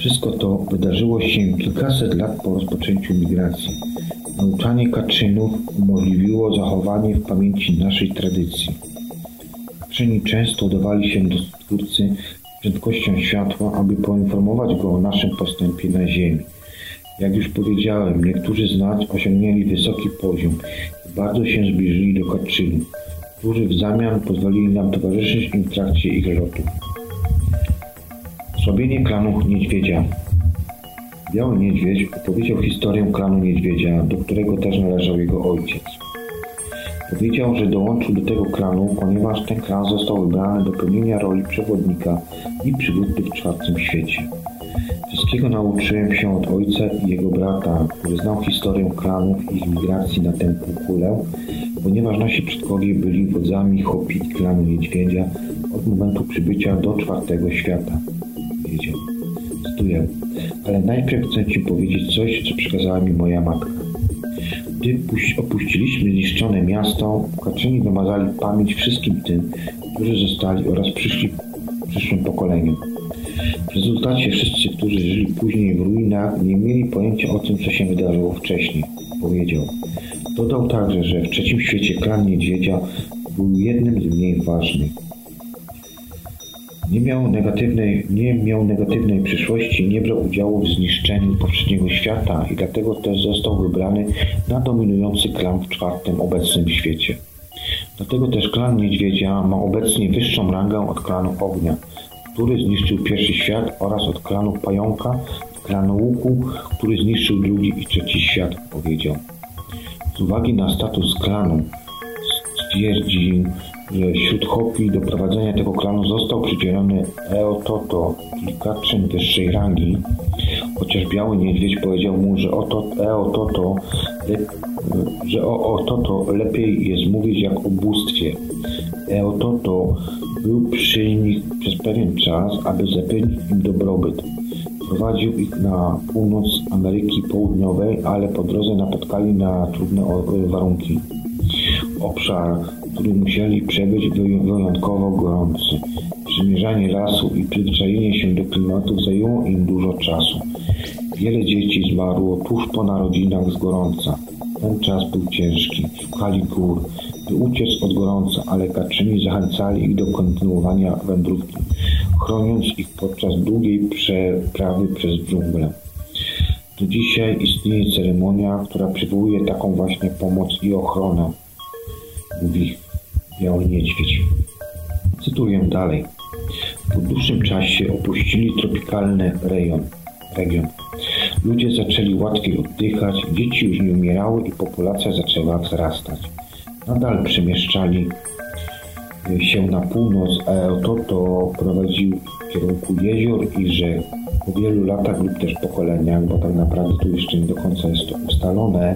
Wszystko to wydarzyło się kilkaset lat po rozpoczęciu migracji. Nauczanie Kaczynów umożliwiło zachowanie w pamięci naszej tradycji. Kaczyni często udawali się do Stwórcy prędkością światła, aby poinformować go o naszym postępie na Ziemi. Jak już powiedziałem, niektórzy z nas osiągnęli wysoki poziom i bardzo się zbliżyli do Kaczynów, którzy w zamian pozwolili nam towarzyszyć im w trakcie ich lotów. Osłabienie klanu Niedźwiedzia Biały Niedźwiedź opowiedział historię klanu Niedźwiedzia, do którego też należał jego ojciec. Powiedział, że dołączył do tego klanu, ponieważ ten klan został wybrany do pełnienia roli przewodnika i przywódcy w czwartym świecie. Wszystkiego nauczyłem się od ojca i jego brata, który znał historię klanów i ich migracji na tę półkulę, ponieważ nasi przodkowie byli wodzami Hopi klanu Niedźwiedzia od momentu przybycia do czwartego świata. Ale najpierw chcę Ci powiedzieć coś, co przekazała mi moja matka. Gdy opuściliśmy zniszczone miasto, Kaczyni wymazali pamięć wszystkim tym, którzy zostali oraz przyszli przyszłym pokoleniom. W rezultacie wszyscy, którzy żyli później w ruinach, nie mieli pojęcia o tym, co się wydarzyło wcześniej, powiedział. Dodał także, że w trzecim świecie klan niedźwiedzia był jednym z mniej ważnych. Nie miał negatywnej, nie miał negatywnej przyszłości, nie brał udziału w zniszczeniu poprzedniego świata i dlatego też został wybrany na dominujący klan w czwartym obecnym świecie. Dlatego też klan Niedźwiedzia ma obecnie wyższą rangę od klanu Ognia, który zniszczył pierwszy świat oraz od klanu Pająka, klanu Łuku, który zniszczył drugi i trzeci świat, powiedział. Z uwagi na status klanu stwierdził, wśród Hopi do prowadzenia tego klanu został przydzielony Eototo, czyli kaczyn wyższej rangi, chociaż Biały Niedźwiedź powiedział mu, że oto Eototo, że o Ototo lepiej jest mówić jak o bóstwie. Eototo był przy nich przez pewien czas, aby zapewnić im dobrobyt. Prowadził ich na północ Ameryki Południowej, ale po drodze napotkali na trudne warunki. Obszar, który musieli przebyć, wyjątkowo gorący. Przymierzanie lasu i przyzwyczajenie się do klimatów zajęło im dużo czasu. Wiele dzieci zmarło tuż po narodzinach z gorąca. Ten czas był ciężki. Szukali gór, by uciec od gorąca, ale Kaczyni zachęcali ich do kontynuowania wędrówki, chroniąc ich podczas długiej przeprawy przez dżunglę. Do dzisiaj istnieje ceremonia, która przywołuje taką właśnie pomoc i ochronę, mówi Biały Niedźwiedź. Cytuję dalej. Po dłuższym czasie opuścili tropikalny rejon, region. Ludzie zaczęli łatwiej oddychać, dzieci już nie umierały i populacja zaczęła wzrastać. Nadal przemieszczali się na północ, a to, to prowadził w kierunku jezior i rzek. Po wielu latach lub też pokoleniach, bo tak naprawdę tu jeszcze nie do końca jest to ustalone,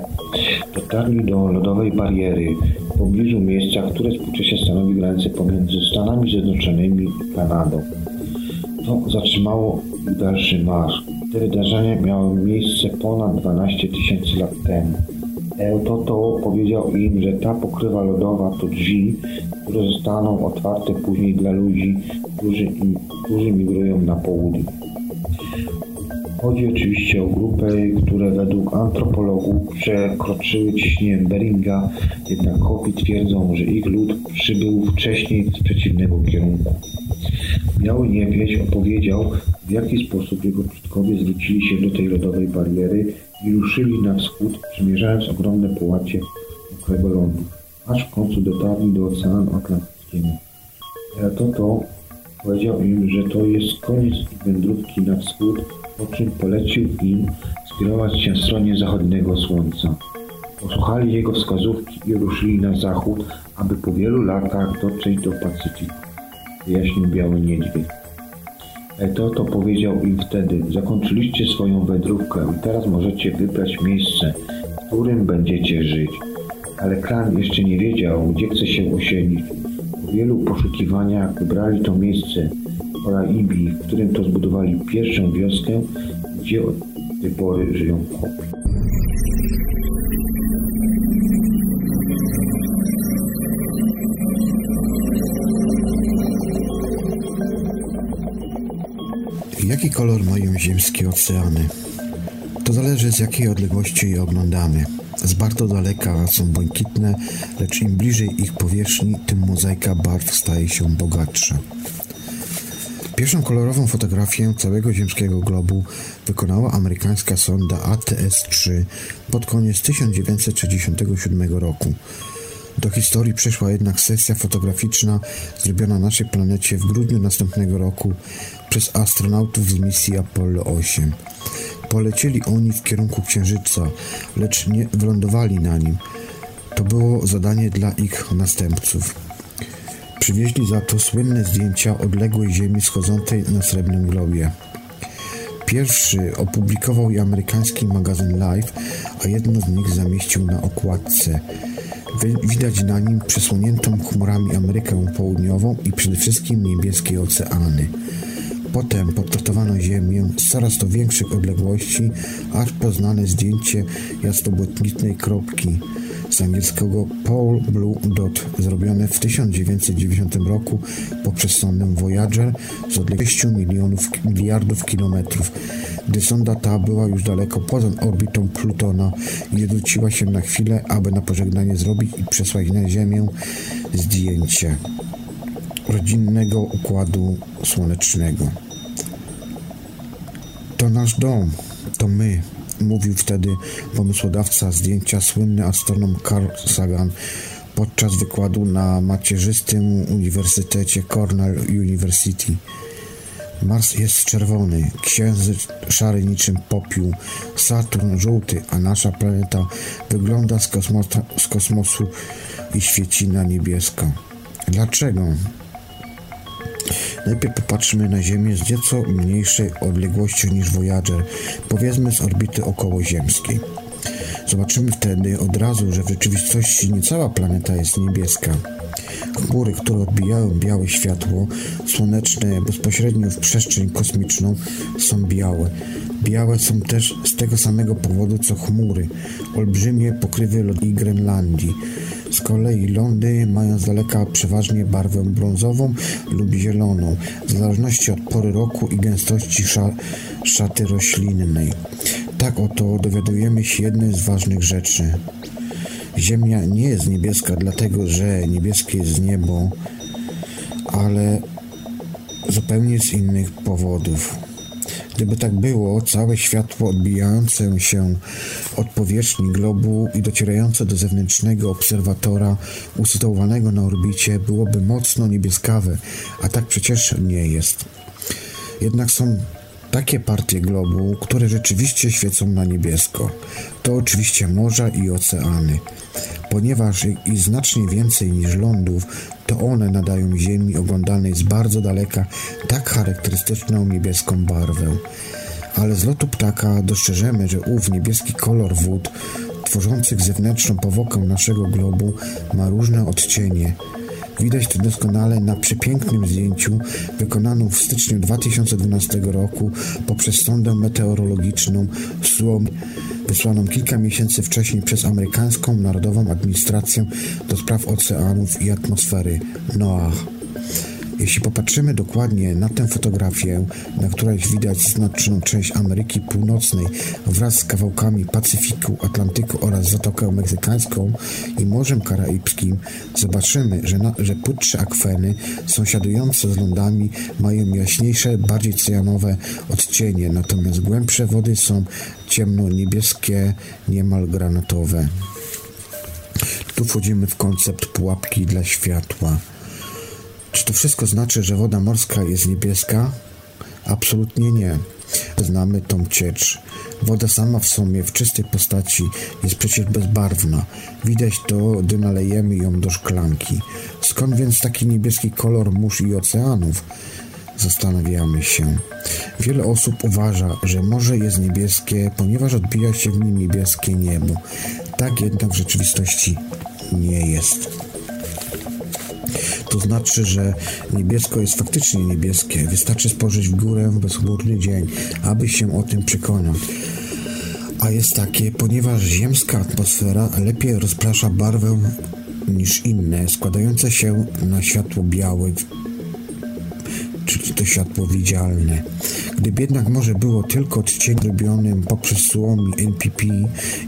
dotarli do lodowej bariery w pobliżu miejsca, które współcześnie stanowi granicę pomiędzy Stanami Zjednoczonymi i Kanadą. To zatrzymało dalszy marsz. Te wydarzenia miały miejsce ponad 12 tysięcy lat temu. Eototo powiedział im, że ta pokrywa lodowa to drzwi, które zostaną otwarte później dla ludzi, którzy, którzy migrują na południe. Chodzi oczywiście o grupy, które według antropologów przekroczyły ciśnienie Beringa, jednak Hopi twierdzą, że ich lud przybył wcześniej z przeciwnego kierunku. Biały Niewieś opowiedział, w jaki sposób jego przodkowie zwrócili się do tej lodowej bariery i ruszyli na wschód, przemierzając ogromne połacie mokrego lądu, aż w końcu dotarli do Oceanu Atlantyckiego. Toto powiedział im, że to jest koniec ich wędrówki na wschód, po czym polecił im skierować się w stronie zachodniego słońca. Posłuchali jego wskazówki i ruszyli na zachód, aby po wielu latach dotrzeć do Pacyfiku, wyjaśnił Biały Niedźwiedź. To to powiedział im wtedy, zakończyliście swoją wędrówkę i teraz możecie wybrać miejsce, w którym będziecie żyć. Ale klan jeszcze nie wiedział, gdzie chce się osiedlić. Wielu poszukiwaniach wybrali to miejsce Oraibi, w którym to zbudowali pierwszą wioskę, gdzie od tej pory żyją Hopi. Jaki kolor mają ziemskie oceany? To zależy z jakiej odległości je oglądamy. Z bardzo daleka są błękitne, lecz im bliżej ich powierzchni, tym mozaika barw staje się bogatsza. Pierwszą kolorową fotografię całego ziemskiego globu wykonała amerykańska sonda ATS-3 pod koniec 1967 roku. Do historii przeszła jednak sesja fotograficzna zrobiona na naszej planecie w grudniu następnego roku przez astronautów z misji Apollo 8. Polecieli oni w kierunku Księżyca, lecz nie wylądowali na nim. To było zadanie dla ich następców. Przywieźli za to słynne zdjęcia odległej Ziemi schodzącej na srebrnym globie. Pierwszy opublikował je amerykański magazyn Life, a jedno z nich zamieścił na okładce. Widać na nim przesłoniętą chmurami Amerykę Południową i przede wszystkim niebieskie oceany. Potem portretowano Ziemię z coraz to większych odległości, aż poznane zdjęcie jasnobłękitnej kropki z angielskiego Pole Blue Dot, zrobione w 1990 roku poprzez sondę Voyager z odległością milionów, miliardów kilometrów, gdy sonda ta była już daleko poza orbitą Plutona i odwróciła się na chwilę, aby na pożegnanie zrobić i przesłać na Ziemię zdjęcie rodzinnego układu słonecznego. To nasz dom, to my, mówił wtedy pomysłodawca zdjęcia słynny astronom Carl Sagan podczas wykładu na macierzystym Uniwersytecie Cornell University. Mars jest czerwony, księżyc szary niczym popiół, Saturn żółty, a nasza planeta wygląda z, z kosmosu i świeci na niebiesko. Dlaczego? Najpierw popatrzmy na Ziemię z nieco mniejszej odległością niż Voyager, powiedzmy z orbity okołoziemskiej. Zobaczymy wtedy od razu, że w rzeczywistości nie cała planeta jest niebieska. Chmury, które odbijają białe światło słoneczne bezpośrednio w przestrzeń kosmiczną, są białe. Białe są też z tego samego powodu co chmury, olbrzymie pokrywy lodów Grenlandii. Z kolei lądy mają z daleka przeważnie barwę brązową lub zieloną, w zależności od pory roku i gęstości szaty roślinnej. Tak oto dowiadujemy się jednej z ważnych rzeczy. Ziemia nie jest niebieska dlatego, że niebieskie jest niebo, ale zupełnie z innych powodów. Gdyby tak było, całe światło odbijające się od powierzchni globu i docierające do zewnętrznego obserwatora usytuowanego na orbicie byłoby mocno niebieskawe, a tak przecież nie jest. Jednak są takie partie globu, które rzeczywiście świecą na niebiesko. To oczywiście morza i oceany. Ponieważ ich znacznie więcej niż lądów, to one nadają Ziemi oglądanej z bardzo daleka tak charakterystyczną niebieską barwę. Ale z lotu ptaka dostrzeżemy, że ów niebieski kolor wód tworzących zewnętrzną powłokę naszego globu ma różne odcienie, Widać to doskonale na przepięknym zdjęciu wykonanym w styczniu 2012 roku poprzez sondę meteorologiczną SLOM wysłaną kilka miesięcy wcześniej przez amerykańską Narodową Administrację do Spraw Oceanów i Atmosfery NOAA. Jeśli popatrzymy dokładnie na tę fotografię, na której widać znaczną część Ameryki Północnej wraz z kawałkami Pacyfiku, Atlantyku oraz Zatokę Meksykańską i Morzem Karaibskim, zobaczymy, że, na, że płytsze akweny sąsiadujące z lądami mają jaśniejsze, bardziej cyjanowe odcienie, natomiast głębsze wody są ciemno-niebieskie, niemal granatowe. Tu wchodzimy w koncept pułapki dla światła. Czy to wszystko znaczy, że woda morska jest niebieska? Absolutnie nie. Znamy tą ciecz. Woda sama w sumie w czystej postaci jest przecież bezbarwna. Widać to, gdy nalejemy ją do szklanki. Skąd więc taki niebieski kolor mórz i oceanów? Zastanawiamy się. Wiele osób uważa, że morze jest niebieskie, ponieważ odbija się w nim niebieskie niebo. Tak jednak w rzeczywistości nie jest. To znaczy, że niebiesko jest faktycznie niebieskie. Wystarczy spojrzeć w górę w bezchmurny dzień, aby się o tym przekonać. A jest takie, ponieważ ziemska atmosfera lepiej rozprasza barwę niż inne, składające się na światło białe, czyli to światło widzialne. Gdyby jednak może było tylko odcień robionym poprzez słom NPP,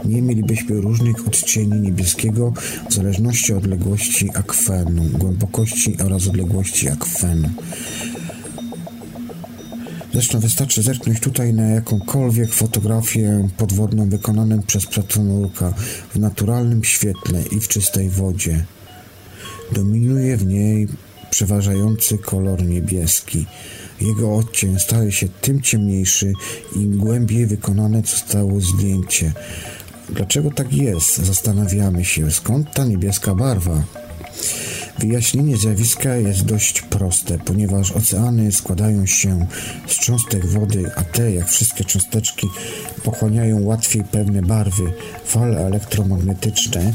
nie mielibyśmy różnych odcieni niebieskiego w zależności od odległości akwenu, głębokości oraz odległości akwenu. Zresztą wystarczy zerknąć tutaj na jakąkolwiek fotografię podwodną wykonaną przez platonurka w naturalnym świetle i w czystej wodzie. Niej przeważający kolor niebieski. Jego odcień staje się tym ciemniejszy, im głębiej wykonane zostało zdjęcie. Dlaczego tak jest? Zastanawiamy się, skąd ta niebieska barwa? Wyjaśnienie zjawiska jest dość proste, ponieważ oceany składają się z cząstek wody, a te, jak wszystkie cząsteczki, pochłaniają łatwiej pewne barwy, fale elektromagnetyczne,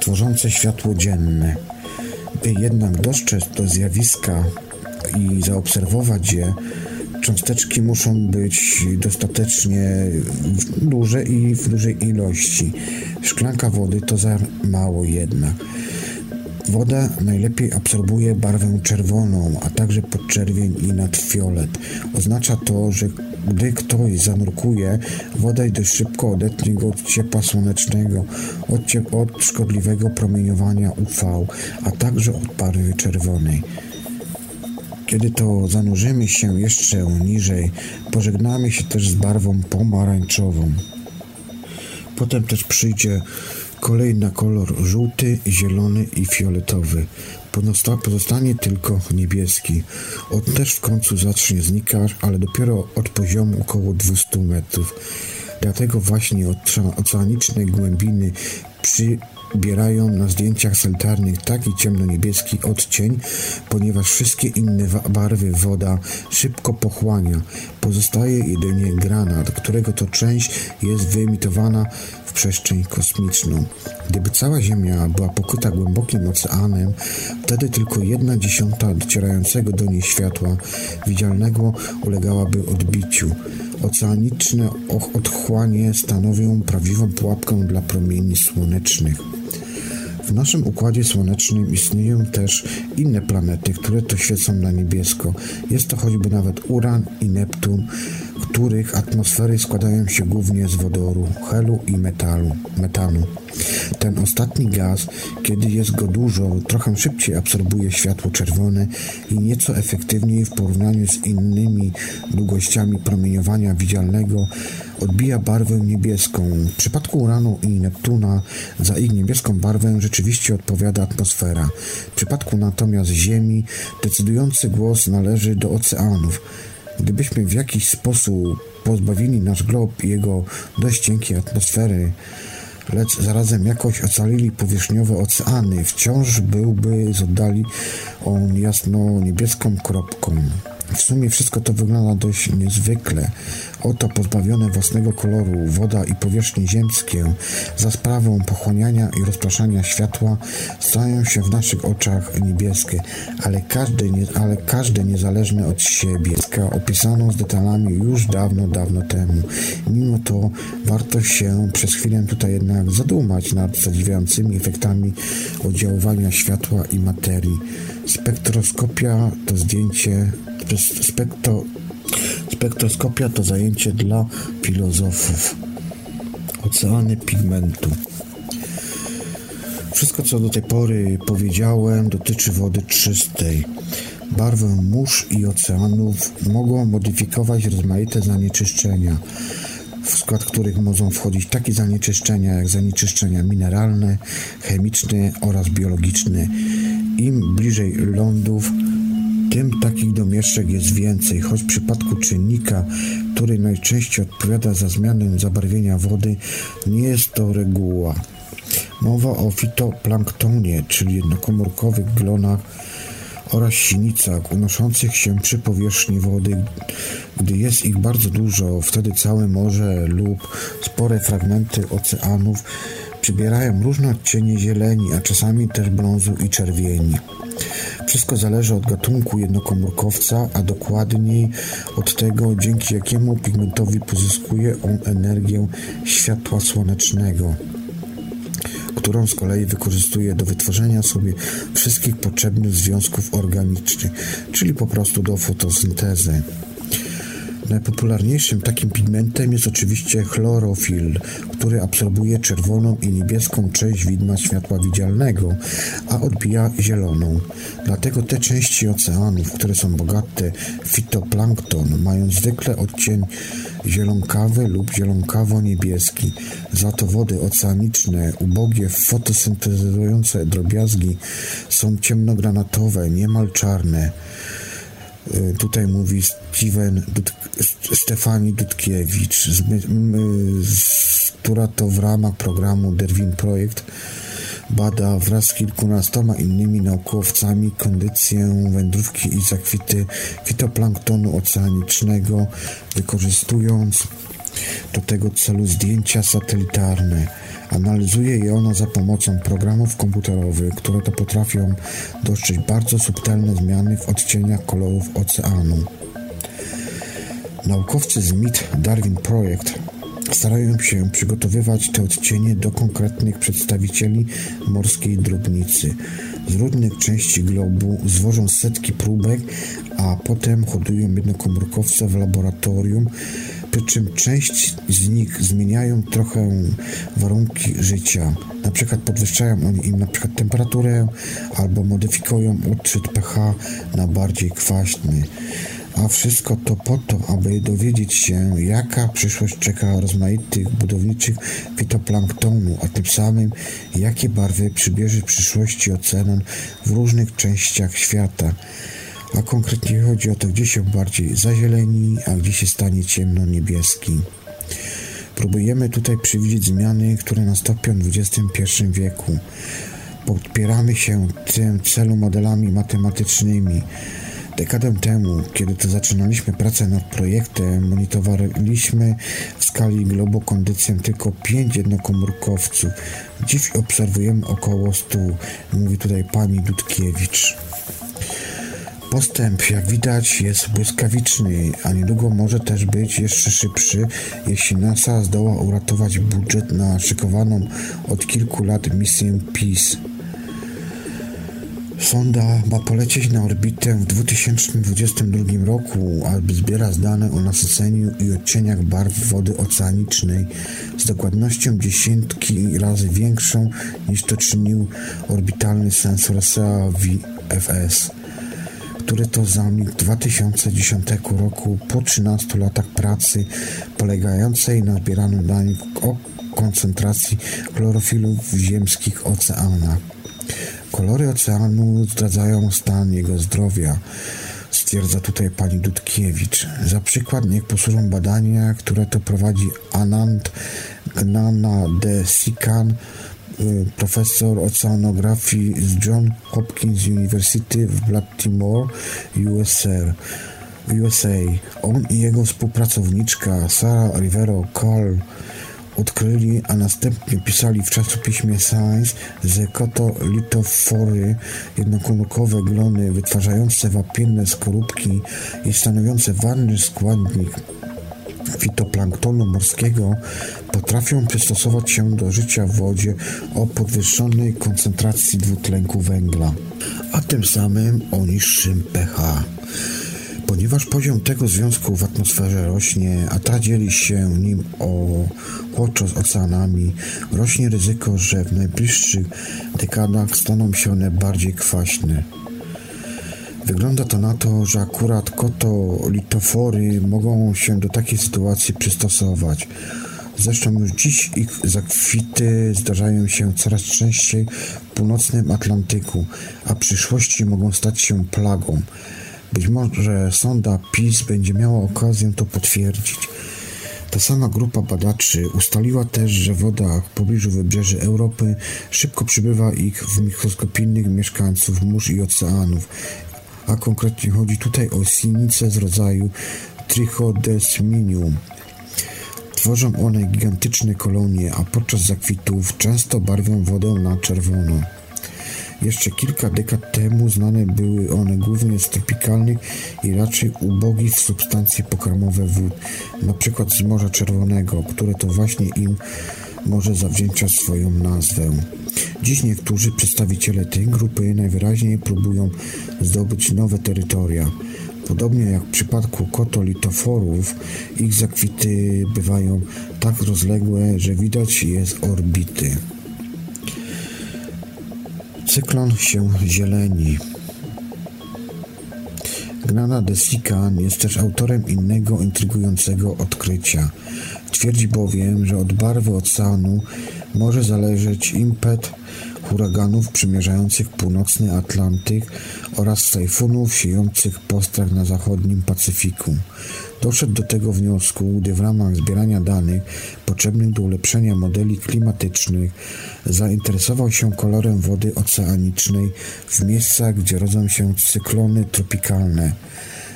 tworzące światło dzienne. Jednak dostrzec to zjawiska i zaobserwować je, cząsteczki muszą być dostatecznie duże i w dużej ilości. Szklanka wody to za mało jednak. Woda najlepiej absorbuje barwę czerwoną, a także podczerwień i nadfiolet. Oznacza to, że gdy ktoś zanurkuje, woda dość szybko odetnie go od ciepła słonecznego, od, ciep- od szkodliwego promieniowania UV, a także od barwy czerwonej. Kiedy to zanurzymy się jeszcze niżej, pożegnamy się też z barwą pomarańczową. Potem też przyjdzie kolej na kolor żółty, zielony i fioletowy. Pozosta- pozostanie tylko niebieski. On też w końcu zacznie znikać, ale dopiero od poziomu około 200 metrów. Dlatego właśnie oce- oceaniczne głębiny przybierają na zdjęciach sanitarnych taki ciemno-niebieski odcień, ponieważ wszystkie inne barwy woda szybko pochłania. Pozostaje jedynie granat, którego to część jest wyemitowana w przestrzeń kosmiczną. Gdyby cała Ziemia była pokryta głębokim oceanem, wtedy tylko jedna dziesiąta docierającego do niej światła widzialnego ulegałaby odbiciu. Oceaniczne otchłanie stanowią prawdziwą pułapkę dla promieni słonecznych. W naszym układzie słonecznym istnieją też inne planety, które to świecą na niebiesko. Jest to choćby nawet Uran i Neptun, których atmosfery składają się głównie z wodoru, helu i metalu, metanu. Ten ostatni gaz, kiedy jest go dużo, trochę szybciej absorbuje światło czerwone i nieco efektywniej w porównaniu z innymi długościami promieniowania widzialnego odbija barwę niebieską. W przypadku Uranu i Neptuna za ich niebieską barwę rzeczywiście odpowiada atmosfera. W przypadku natomiast Ziemi decydujący głos należy do oceanów. Gdybyśmy w jakiś sposób pozbawili nasz glob i jego dość cienkiej atmosfery, lecz zarazem jakoś ocalili powierzchniowe oceany, wciąż byłby z oddali on jasno niebieską kropką. W sumie wszystko to wygląda dość niezwykle. Oto pozbawione własnego koloru woda i powierzchnie ziemskie za sprawą pochłaniania i rozpraszania światła stają się w naszych oczach niebieskie, ale każde, nie, ale każde niezależne od siebie. Opisano z detalami już dawno, dawno temu. Mimo to warto się przez chwilę tutaj jednak zadumać nad zadziwiającymi efektami oddziaływania światła i materii. Spektroskopia to zdjęcie spektro, spektroskopia to zajęcie dla filozofów. Oceany pigmentu. Wszystko, co do tej pory powiedziałem, dotyczy wody czystej. Barwę mórz i oceanów mogą modyfikować rozmaite zanieczyszczenia, w skład których mogą wchodzić takie zanieczyszczenia jak zanieczyszczenia mineralne, chemiczne oraz biologiczne. Im bliżej lądów, tym takich domieszczek jest więcej, choć w przypadku czynnika, który najczęściej odpowiada za zmianę zabarwienia wody, nie jest to reguła. Mowa o fitoplanktonie, czyli jednokomórkowych glonach oraz sinicach unoszących się przy powierzchni wody. Gdy jest ich bardzo dużo, wtedy całe morze lub spore fragmenty oceanów Przybierają różne odcienie zieleni, a czasami też brązu i czerwieni. Wszystko zależy od gatunku jednokomórkowca, a dokładniej od tego, dzięki jakiemu pigmentowi pozyskuje on energię światła słonecznego którą z kolei wykorzystuje do wytworzenia sobie wszystkich potrzebnych związków organicznych, czyli po prostu do fotosyntezy. Najpopularniejszym takim pigmentem jest oczywiście chlorofil, który absorbuje czerwoną i niebieską część widma światła widzialnego, a odbija zieloną. Dlatego te części oceanów, które są bogate w fitoplankton, mają zwykle odcień zielonkawy lub zielonkawo-niebieski. Za to wody oceaniczne, ubogie, fotosyntezujące drobiazgi są ciemnogranatowe, niemal czarne. Y, tutaj mówi Steven Dud Stefani Dudkiewicz, z, z, która to w ramach programu Derwin Projekt bada wraz z kilkunastoma innymi naukowcami kondycję wędrówki i zakwity fitoplanktonu oceanicznego, wykorzystując do tego celu zdjęcia satelitarne. Analizuje je ona za pomocą programów komputerowych, które to potrafią dostrzec bardzo subtelne zmiany w odcieniach kolorów oceanu. Naukowcy z MIT Darwin Project starają się przygotowywać te odcienie do konkretnych przedstawicieli morskiej drobnicy. Z różnych części globu zwożą setki próbek, a potem hodują jednokomórkowce w laboratorium, przy czym część z nich zmieniają trochę warunki życia. Na przykład podwyższają oni im na przykład temperaturę albo modyfikują odczyt pH na bardziej kwaśny. A wszystko to po to, aby dowiedzieć się, jaka przyszłość czeka rozmaitych budowniczych fitoplanktonu, a tym samym jakie barwy przybierze w przyszłości ocean w różnych częściach świata a konkretnie chodzi o to, gdzie się bardziej zazieleni, a gdzie się stanie ciemno-niebieski. Próbujemy tutaj przewidzieć zmiany, które nastąpią w XXI wieku. Podpieramy się tym celu modelami matematycznymi. Dekadę temu, kiedy to zaczynaliśmy pracę nad projektem, monitorowaliśmy w skali globu kondycję tylko pięć jednokomórkowców. Dziś obserwujemy około 100, mówi tutaj pani Dudkiewicz. Postęp, jak widać, jest błyskawiczny, a niedługo może też być jeszcze szybszy, jeśli NASA zdoła uratować budżet na szykowaną od kilku lat misję PEACE. Sonda ma polecieć na orbitę w 2022 roku, aby zbierać dane o nasyceniu i odcieniach barw wody oceanicznej z dokładnością dziesiątki razy większą niż to czynił orbitalny sensor SEA VFS który to zamilkł 2010 roku po 13 latach pracy polegającej na zbieraniu danych o koncentracji chlorofilu w ziemskich oceanach. Kolory oceanu zdradzają stan jego zdrowia, stwierdza tutaj pani Dudkiewicz. Za przykład niech posłużą badania, które to prowadzi Anand Gnana de Sikan, profesor oceanografii z John Hopkins University w Baltimore, USA. USA. On i jego współpracowniczka Sarah Rivero Carl odkryli, a następnie pisali w czasopiśmie Science, że kotolitofory, jednokomórkowe glony wytwarzające wapienne skorupki i stanowiące ważny składnik fitoplanktonu morskiego potrafią przystosować się do życia w wodzie o podwyższonej koncentracji dwutlenku węgla, a tym samym o niższym pH. Ponieważ poziom tego związku w atmosferze rośnie, a ta dzieli się nim o chłodczo z oceanami, rośnie ryzyko, że w najbliższych dekadach staną się one bardziej kwaśne. Wygląda to na to, że akurat kotolitofory mogą się do takiej sytuacji przystosować. Zresztą już dziś ich zakwity zdarzają się coraz częściej w północnym Atlantyku, a w przyszłości mogą stać się plagą. Być może sonda PIS będzie miała okazję to potwierdzić. Ta sama grupa badaczy ustaliła też, że w wodach w pobliżu wybrzeży Europy szybko przybywa ich w mikroskopijnych mieszkańców mórz i oceanów a konkretnie chodzi tutaj o sinice z rodzaju Trichodesminium. Tworzą one gigantyczne kolonie, a podczas zakwitów często barwią wodę na czerwono. Jeszcze kilka dekad temu znane były one głównie z tropikalnych i raczej ubogich w substancje pokarmowe wód, np. z Morza Czerwonego, które to właśnie im może zawdzięcza swoją nazwę. Dziś niektórzy przedstawiciele tej grupy najwyraźniej próbują zdobyć nowe terytoria. Podobnie jak w przypadku kotolitoforów, ich zakwity bywają tak rozległe, że widać je z orbity. Cyklon się zieleni. Gnana de Sican jest też autorem innego intrygującego odkrycia. Twierdzi bowiem, że od barwy oceanu może zależeć impet huraganów przymierzających północny Atlantyk oraz tajfunów siejących postrach na zachodnim Pacyfiku. Doszedł do tego wniosku, gdy w ramach zbierania danych potrzebnych do ulepszenia modeli klimatycznych zainteresował się kolorem wody oceanicznej w miejscach, gdzie rodzą się cyklony tropikalne.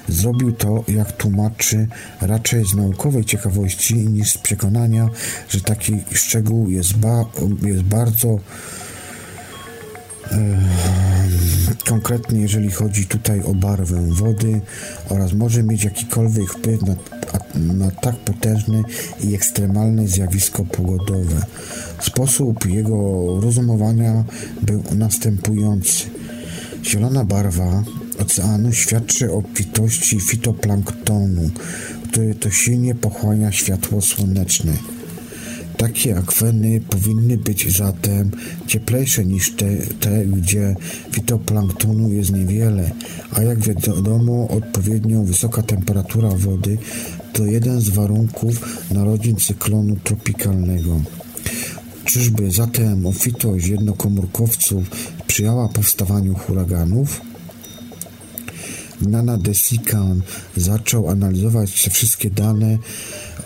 Zrobił to, jak tłumaczy, raczej z naukowej ciekawości niż z przekonania, że taki szczegół jest, ba jest bardzo konkretnie jeżeli chodzi tutaj o barwę wody oraz może mieć jakikolwiek wpływ na, na tak potężne i ekstremalne zjawisko pogodowe. Sposób jego rozumowania był następujący. Zielona barwa oceanu świadczy o obfitości fitoplanktonu, który to silnie pochłania światło słoneczne. Takie akweny powinny być zatem cieplejsze niż te, te, gdzie fitoplanktonu jest niewiele, a jak wiadomo, odpowiednio wysoka temperatura wody to jeden z warunków narodzin cyklonu tropikalnego. Czyżby zatem obfitość jednokomórkowców sprzyjała powstawaniu huraganów? Nana Desikan zaczął analizować te wszystkie dane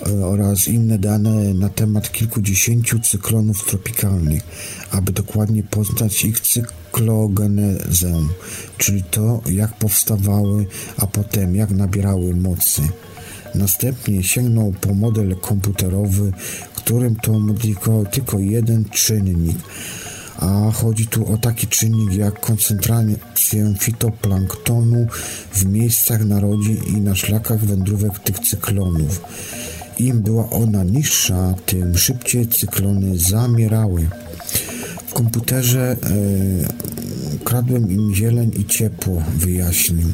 e, oraz inne dane na temat kilkudziesięciu cyklonów tropikalnych, aby dokładnie poznać ich cyklogenezę, czyli to, jak powstawały, a potem jak nabierały mocy. Następnie sięgnął po model komputerowy, którym to tylko, tylko jeden czynnik – a chodzi tu o taki czynnik jak koncentrację fitoplanktonu w miejscach narodzin i na szlakach wędrówek tych cyklonów. Im była ona niższa, tym szybciej cyklony zamierały. W komputerze e, kradłem im zieleń i ciepło, wyjaśnił.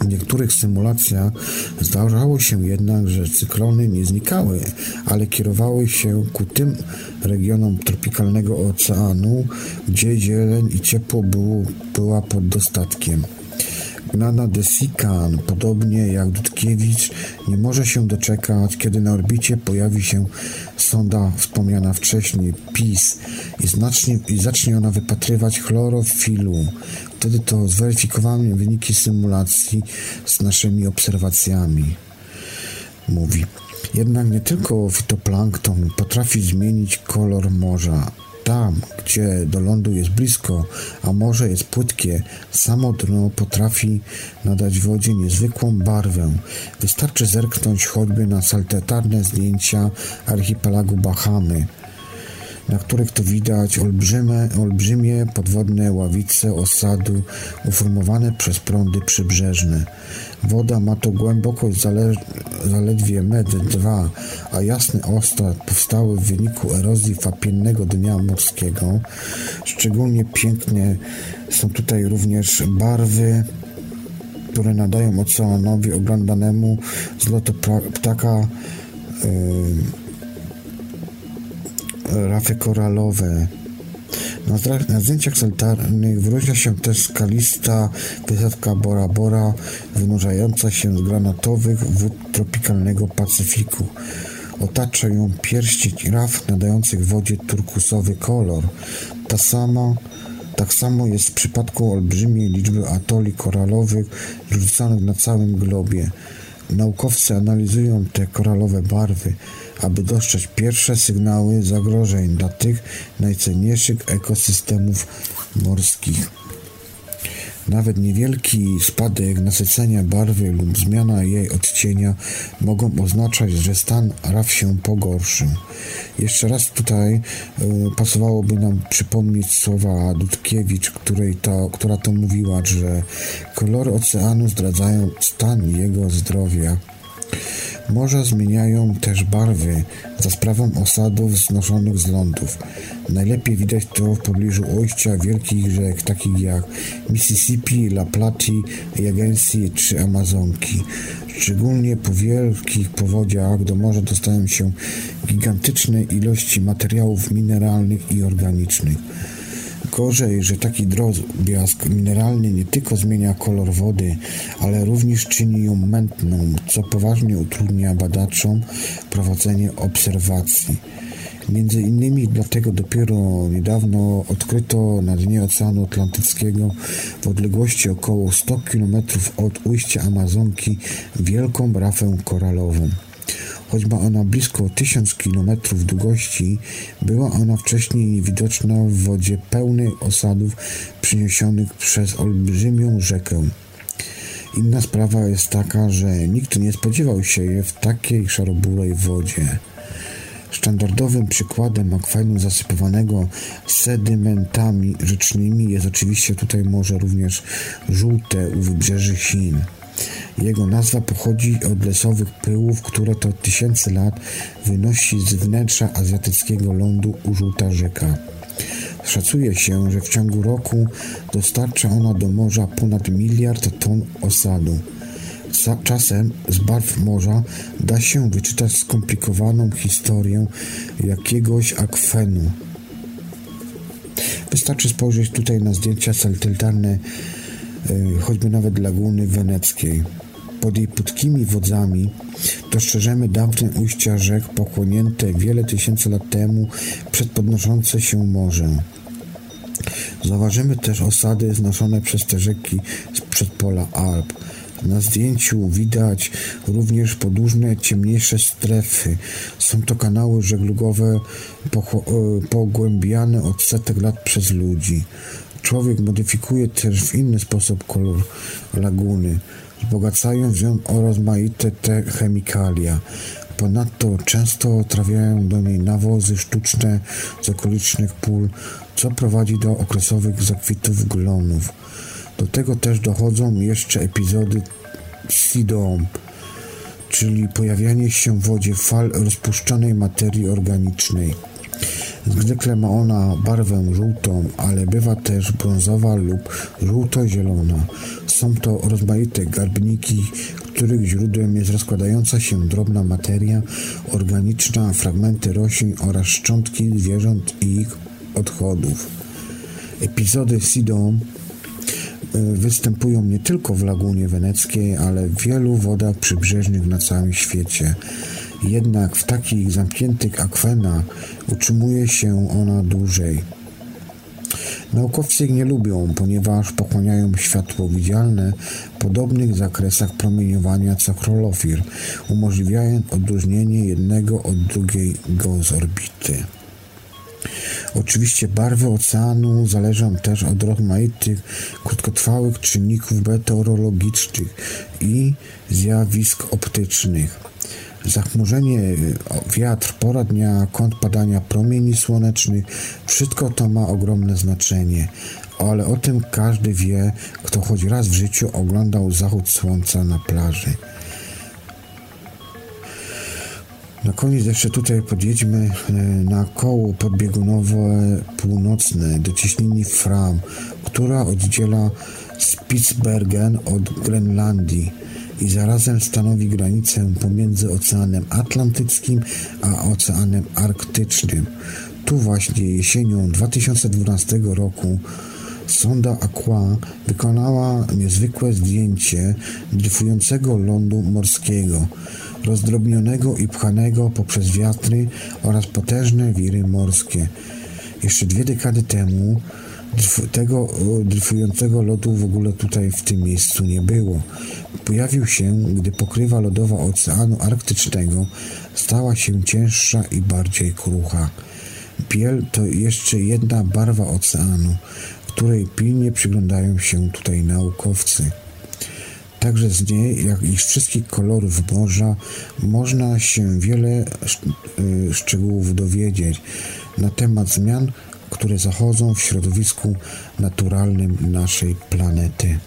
W niektórych symulacjach zdarzało się jednak, że cyklony nie znikały, ale kierowały się ku tym regionom tropikalnego oceanu, gdzie zieleń i ciepło było, była pod dostatkiem. Gnana de Sikan, podobnie jak Dudkiewicz, nie może się doczekać, kiedy na orbicie pojawi się sonda wspomniana wcześniej, PIS, i, znacznie, i zacznie ona wypatrywać chlorofilu. Wtedy to zweryfikowałem wyniki symulacji z naszymi obserwacjami. Mówi. Jednak nie tylko fitoplankton potrafi zmienić kolor morza. Tam, gdzie do lądu jest blisko, a morze jest płytkie, samo dno potrafi nadać wodzie niezwykłą barwę. Wystarczy zerknąć choćby na saltetarne zdjęcia archipelagu Bahamy, na których to widać olbrzymie, olbrzymie podwodne ławice osadu uformowane przez prądy przybrzeżne. Woda ma to głębokość zale, zaledwie metr dwa, a jasny ostat powstały w wyniku erozji wapiennego dnia morskiego. Szczególnie pięknie są tutaj również barwy które nadają oceanowi oglądanemu z lotu ptaka yy, rafy koralowe. Na, zdjęciach sanitarnych wyróżnia się też skalista wysepka Bora Bora wynurzająca się z granatowych wód tropikalnego Pacyfiku. Otacza ją pierścień raf nadających wodzie turkusowy kolor. Ta sama tak samo jest w przypadku olbrzymiej liczby atoli koralowych rzucanych na całym globie. Naukowcy analizują te koralowe barwy, aby dostrzec pierwsze sygnały zagrożeń dla tych najcenniejszych ekosystemów morskich. Nawet niewielki spadek nasycenia barwy lub zmiana jej odcienia mogą oznaczać, że stan raf się pogorszył. Jeszcze raz tutaj y, pasowałoby nam przypomnieć słowa Dudkiewicz, której to, która to mówiła, że kolory oceanu zdradzają stan jego zdrowia. Morza zmieniają też barwy za sprawą osadów znoszonych z lądów. Najlepiej widać to w pobliżu ujścia wielkich rzek, takich jak Mississippi, La Plata, Jagensi czy Amazonki. Szczególnie po wielkich powodziach do morza dostają się gigantyczne ilości materiałów mineralnych i organicznych. Gorzej, że taki drobiazg mineralny nie tylko zmienia kolor wody, ale również czyni ją mętną, co poważnie utrudnia badaczom prowadzenie obserwacji. Między innymi dlatego dopiero niedawno odkryto na dnie Oceanu Atlantyckiego w odległości około 100 km od ujścia Amazonki wielką rafę koralową. Choć ma ona blisko 1000 km długości, była ona wcześniej widoczna w wodzie pełnej osadów przyniesionych przez olbrzymią rzekę. Inna sprawa jest taka, że nikt nie spodziewał się je w takiej szaroburej wodzie. Standardowym przykładem akwenu zasypywanego sedymentami rzecznymi jest oczywiście tutaj morze również żółte u wybrzeży Chin. Jego nazwa pochodzi od lesowych pyłów, które to tysięcy lat wynosi z wnętrza azjatyckiego lądu użółta rzeka. Szacuje się, że w ciągu roku dostarcza ona do morza ponad miliard ton osadu. Czasem z barw morza da się wyczytać skomplikowaną historię jakiegoś akwenu. Wystarczy spojrzeć tutaj na zdjęcia satelitarne choćby nawet laguny weneckiej. Pod jej płytkimi wodzami dostrzeżemy dawne ujścia rzek pochłonięte wiele tysięcy lat temu przed podnoszące się morze. Zauważymy też osady znoszone przez te rzeki z przedpola Alp. Na zdjęciu widać również podłużne, ciemniejsze strefy. Są to kanały żeglugowe e, pogłębiane od setek lat przez ludzi. Człowiek modyfikuje też w inny sposób kolor laguny, wzbogacając ją o rozmaite te chemikalia. Ponadto często trafiają do niej nawozy sztuczne z okolicznych pól, co prowadzi do okresowych zakwitów glonów. Do tego też dochodzą jeszcze epizody SIDOM, czyli pojawianie się w wodzie fal rozpuszczonej materii organicznej. Zwykle ma ona barwę żółtą, ale bywa też brązowa lub żółto-zielona. Są to rozmaite garbniki, których źródłem jest rozkładająca się drobna materia organiczna, fragmenty roślin oraz szczątki zwierząt i ich odchodów. Epizody SIDOM e, występują nie tylko w Lagunie Weneckiej, ale w wielu wodach przybrzeżnych na całym świecie. Jednak w takich zamkniętych akwenach utrzymuje się ona dłużej. Naukowcy ich nie lubią, ponieważ pochłaniają światło widzialne w podobnych zakresach promieniowania co chrolofir, umożliwiając odróżnienie jednego od drugiego z orbity. Oczywiście barwy oceanu zależą też od rozmaitych krótkotrwałych czynników meteorologicznych i zjawisk optycznych. Zachmurzenie, wiatr, pora dnia, kąt padania promieni słonecznych, wszystko to ma ogromne znaczenie, ale o tym każdy wie, kto choć raz w życiu oglądał zachód słońca na plaży. Na koniec jeszcze tutaj podjedźmy e, na koło podbiegunowe północne do ciśniny Fram, która oddziela Spitsbergen od Grenlandii i zarazem stanowi granicę pomiędzy Oceanem Atlantyckim a Oceanem Arktycznym. Tu właśnie jesienią 2012 roku sonda Aqua wykonała niezwykłe zdjęcie dryfującego lądu morskiego, rozdrobnionego i pchanego poprzez wiatry oraz potężne wiry morskie. Jeszcze dwie dekady temu tego dryfującego lodu w ogóle tutaj w tym miejscu nie było. Pojawił się, gdy pokrywa lodowa Oceanu Arktycznego stała się cięższa i bardziej krucha. Biel to jeszcze jedna barwa oceanu, której pilnie przyglądają się tutaj naukowcy. Także z niej, jak i z wszystkich kolorów morza, można się wiele y, szczegółów dowiedzieć na temat zmian, które zachodzą w środowisku naturalnym naszej planety.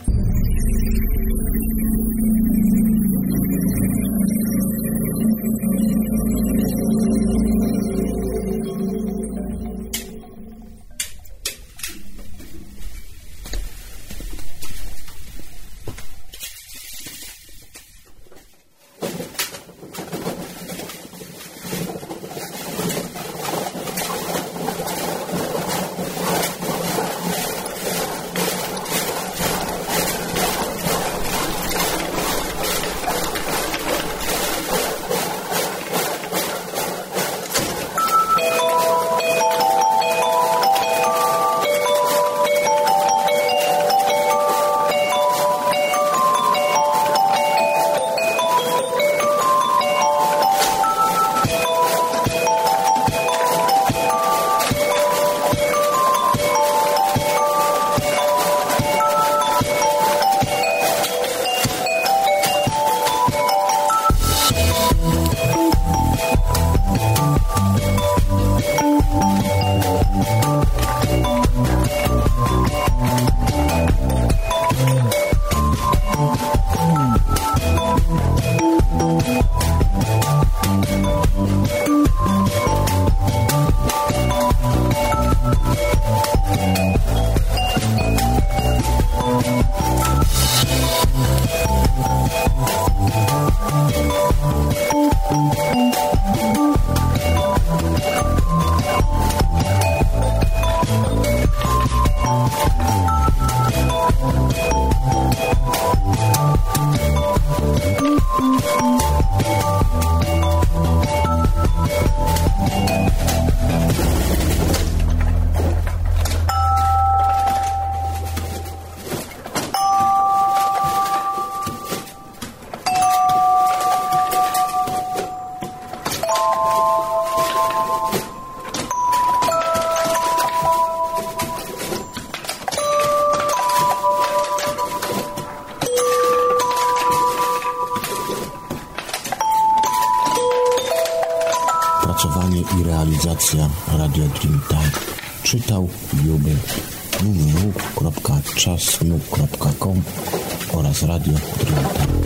Radio Dreamtime. Czytał Juby www.czasnu.com oraz Radio. Thank